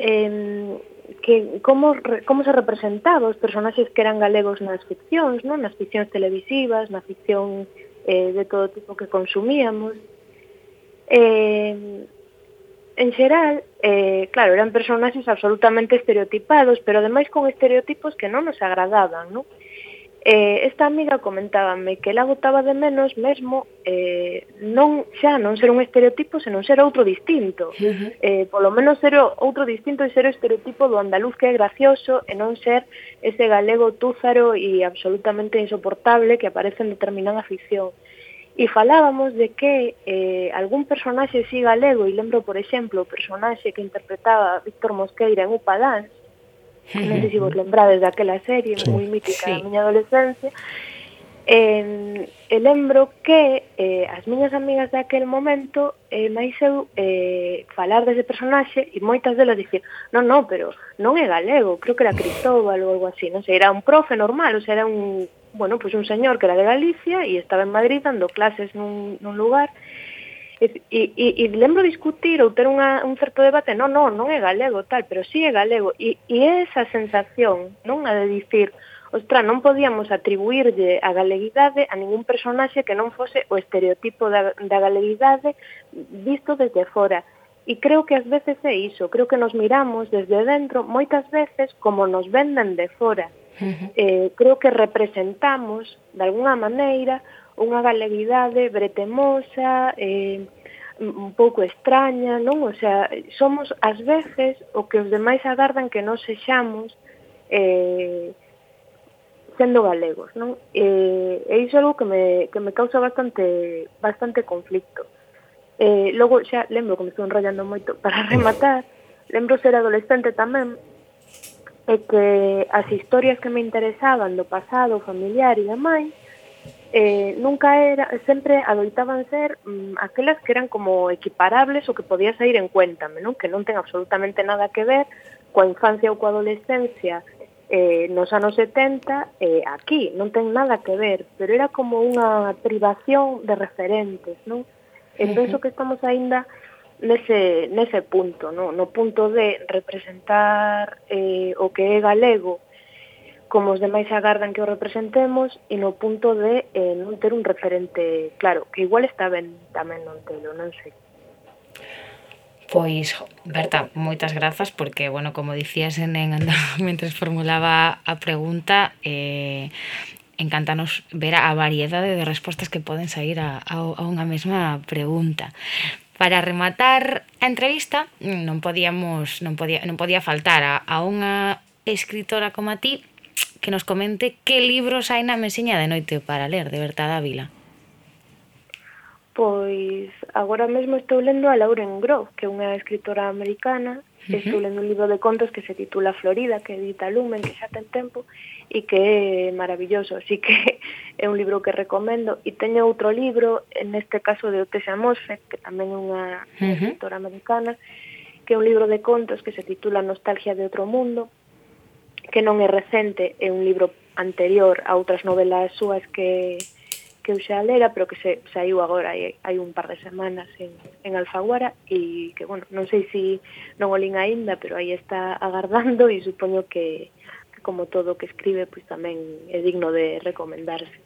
eh, que como, como se representaba os personaxes que eran galegos nas ficcións, non? nas ficcións televisivas, na ficción eh, de todo tipo que consumíamos. Eh, en xeral, eh, claro, eran personaxes absolutamente estereotipados, pero ademais con estereotipos que non nos agradaban, non? Eh, Eh, esta amiga comentábame que ela botaba de menos mesmo eh, non xa non ser un estereotipo, senón ser outro distinto. Uh -huh. eh, polo menos ser outro distinto e ser o estereotipo do andaluz que é gracioso e non ser ese galego túzaro e absolutamente insoportable que aparece en determinada ficción. E falábamos de que eh, algún personaxe si galego, e lembro, por exemplo, o personaxe que interpretaba Víctor Mosqueira en Upadans, Uh -huh. Non sei se vos lembrades daquela serie sí. moi mítica sí. da miña adolescencia. Eh, e lembro que eh, as miñas amigas daquel momento eh, máis eu eh, falar dese personaxe e moitas delas dicir non, non, pero non é galego, creo que era Cristóbal ou algo así, non sei, era un profe normal, ou sea, era un, bueno, pois pues un señor que era de Galicia e estaba en Madrid dando clases nun, nun lugar E, e, e lembro discutir ou ter unha, un certo debate, non, non, non é galego tal, pero sí é galego. E, e esa sensación, non, a de dicir, ostra, non podíamos atribuirlle a galeguidade a ningún personaxe que non fose o estereotipo da, da galeguidade visto desde fora. E creo que ás veces é iso, creo que nos miramos desde dentro moitas veces como nos venden de fora. Uh -huh. eh, creo que representamos, de alguna maneira, unha galeguidade bretemosa, eh, un pouco extraña, non? O sea, somos ás veces o que os demais agardan que non sexamos eh, sendo galegos, non? Eh, e iso é algo que me, que me causa bastante bastante conflicto. Eh, logo xa lembro que me estou enrollando moito para rematar, lembro ser adolescente tamén e que as historias que me interesaban do pasado, familiar e demais, eh, nunca era, sempre adoitaban ser mm, aquelas que eran como equiparables o que podía sair en cuéntame, non? que non ten absolutamente nada que ver coa infancia ou coa adolescencia eh, nos anos 70 eh, aquí, non ten nada que ver, pero era como unha privación de referentes, non? E penso que estamos aínda nese, nese punto, non? no punto de representar eh, o que é galego como os demais agardan que o representemos e no punto de eh, non ter un referente claro, que igual está ben tamén non telo, non sei. Pois, Berta, moitas grazas porque, bueno, como dicías en, en mentre formulaba a pregunta, eh, encantanos ver a variedade de respostas que poden sair a, a, a unha mesma pregunta para rematar a entrevista non podíamos non podía non podía faltar a, a unha escritora como a ti que nos comente que libros hai na meseña de noite para ler de Berta Dávila. Pois agora mesmo estou lendo a Lauren Grove, que é unha escritora americana, uh -huh. estou lendo un libro de contos que se titula Florida, que edita Lumen, que xa ten tempo, e que é maravilloso, así que é un libro que recomendo. E teño outro libro, en este caso de Otessa Mosfet, que tamén é unha uh -huh. escritora americana, que é un libro de contos que se titula Nostalgia de outro mundo, que non é recente, é un libro anterior a outras novelas súas que, que eu xa lera, pero que se saiu agora hai, hai un par de semanas en, en Alfaguara e que, bueno, non sei se si non o lin aínda, pero aí está agardando e supoño que, que como todo o que escribe, pois tamén é digno de recomendarse.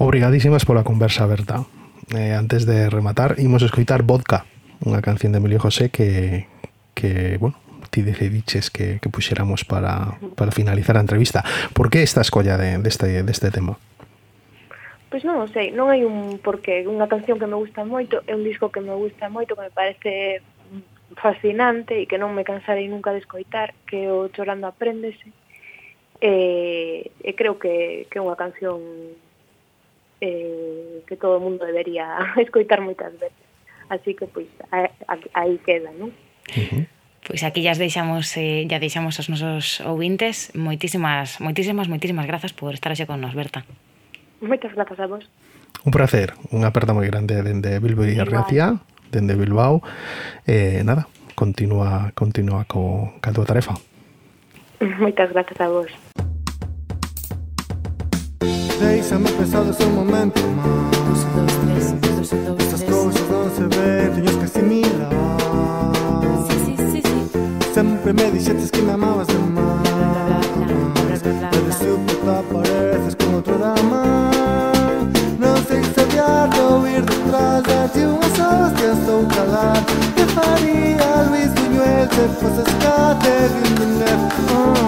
Obrigadísimas pola conversa Berta. Eh, antes de rematar, imos escoitar Vodka, unha canción de Emilio José que, que bueno, ti decidiches que, que puxéramos para, para finalizar a entrevista. Por que esta escolla de, deste, de deste tema? Pois non sei, non hai un porqué. Unha canción que me gusta moito, é un disco que me gusta moito, que me parece fascinante e que non me cansarei nunca de escoitar, que o Chorando Apréndese. E, e creo que, que é unha canción eh, que todo o mundo debería escoitar moitas veces. Así que, pois, aí, aí queda, non? Uh -huh. Pois aquí llas deixamos eh, ya deixamos aos nosos ouvintes moitísimas, moitísimas, moitísimas grazas por estar xe con nos, Berta. Moitas grazas a vos. Un placer, unha aperta moi grande dende Bilbao e Riacia, dende Bilbao. Eh, nada, continúa, continúa co, ca túa tarefa. Moitas grazas a vos. Deixame pesado ese momento máis Siempre me dijiste que me amabas de más. Debes soportar pareces con otra dama. Não sei se sabia de ouvir detrás de umas hostias ou calar. Te faria Luiz Buñuel se fosse escate vindo neve. Oh.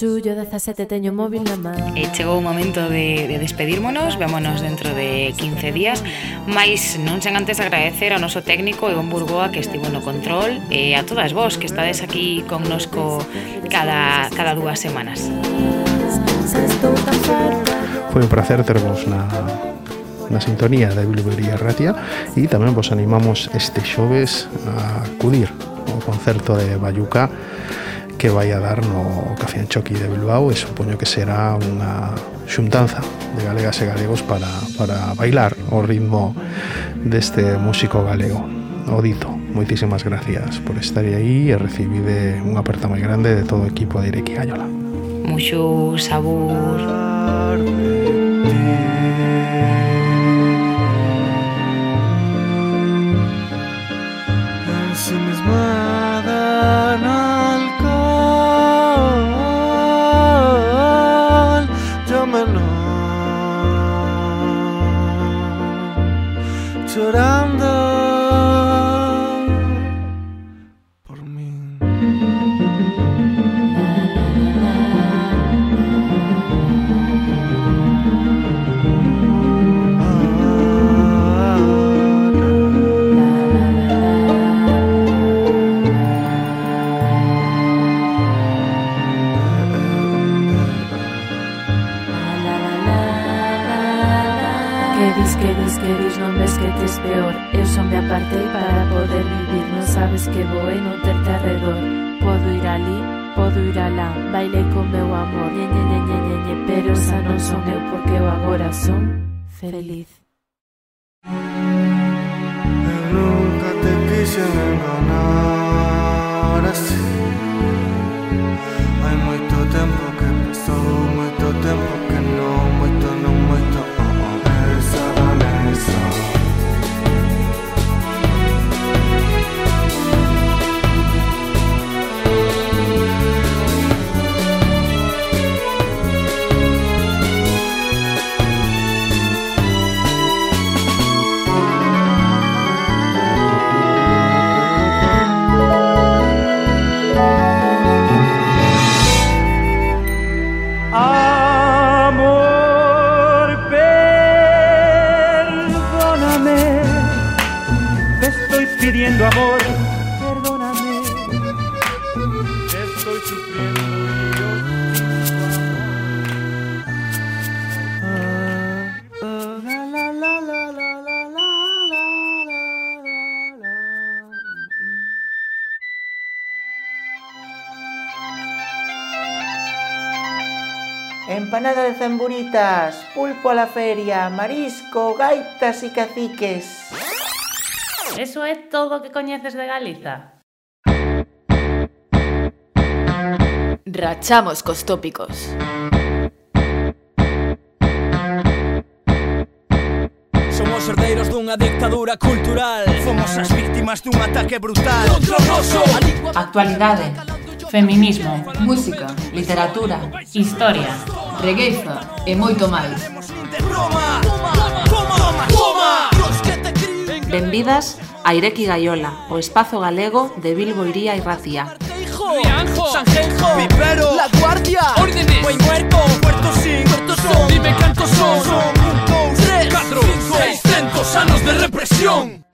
Xullo 17 teño móvil na man. E chegou o momento de, de despedirmonos Vémonos dentro de 15 días. Mais non sen antes agradecer ao noso técnico Egon Burgoa que estivo no control E a todas vos que estades aquí connosco cada, cada dúas semanas. Foi un placer tervos na, na sintonía da Bilbería Ratia e tamén vos animamos este xoves a acudir ao concerto de Bayuca que vai a dar no Café Anchoqui de Bilbao e supoño que será unha xuntanza de galegas e galegos para, para bailar o ritmo deste músico galego. Odito, moitísimas gracias por estar aí e recibide unha aperta moi grande de todo o equipo de Irequi Gallola Muxo sabor. Muxo sabor peor. Eu só me apartei para poder vivir Non sabes que vou e non terte arredor Podo ir ali, podo ir alá Bailei con meu amor, ñe, ñe, ñe, ñe, ñe, Pero xa non son eu porque eu agora son feliz. Eu nunca te quise enganar así Manada de zamburitas, pulpo a la feria, marisco, gaitas e caciques. Eso é todo o que coñeces de Galiza? Rachamos cos tópicos. Somos herdeiros dunha dictadura cultural Fomos as víctimas dun ataque brutal Outro Actualidade Feminismo, música, literatura, historia, regueifa e moito máis. Benvidas a Ireki Gaiola, o espazo galego de Bilbo Iría e Racía. Sanjenjo, Vivero, La Guardia, Órdenes, Buen Muerto, Puerto Sin, Puerto Son, Dime cantos son, son, un, dos, tres, cuatro, seiscientos anos de represión.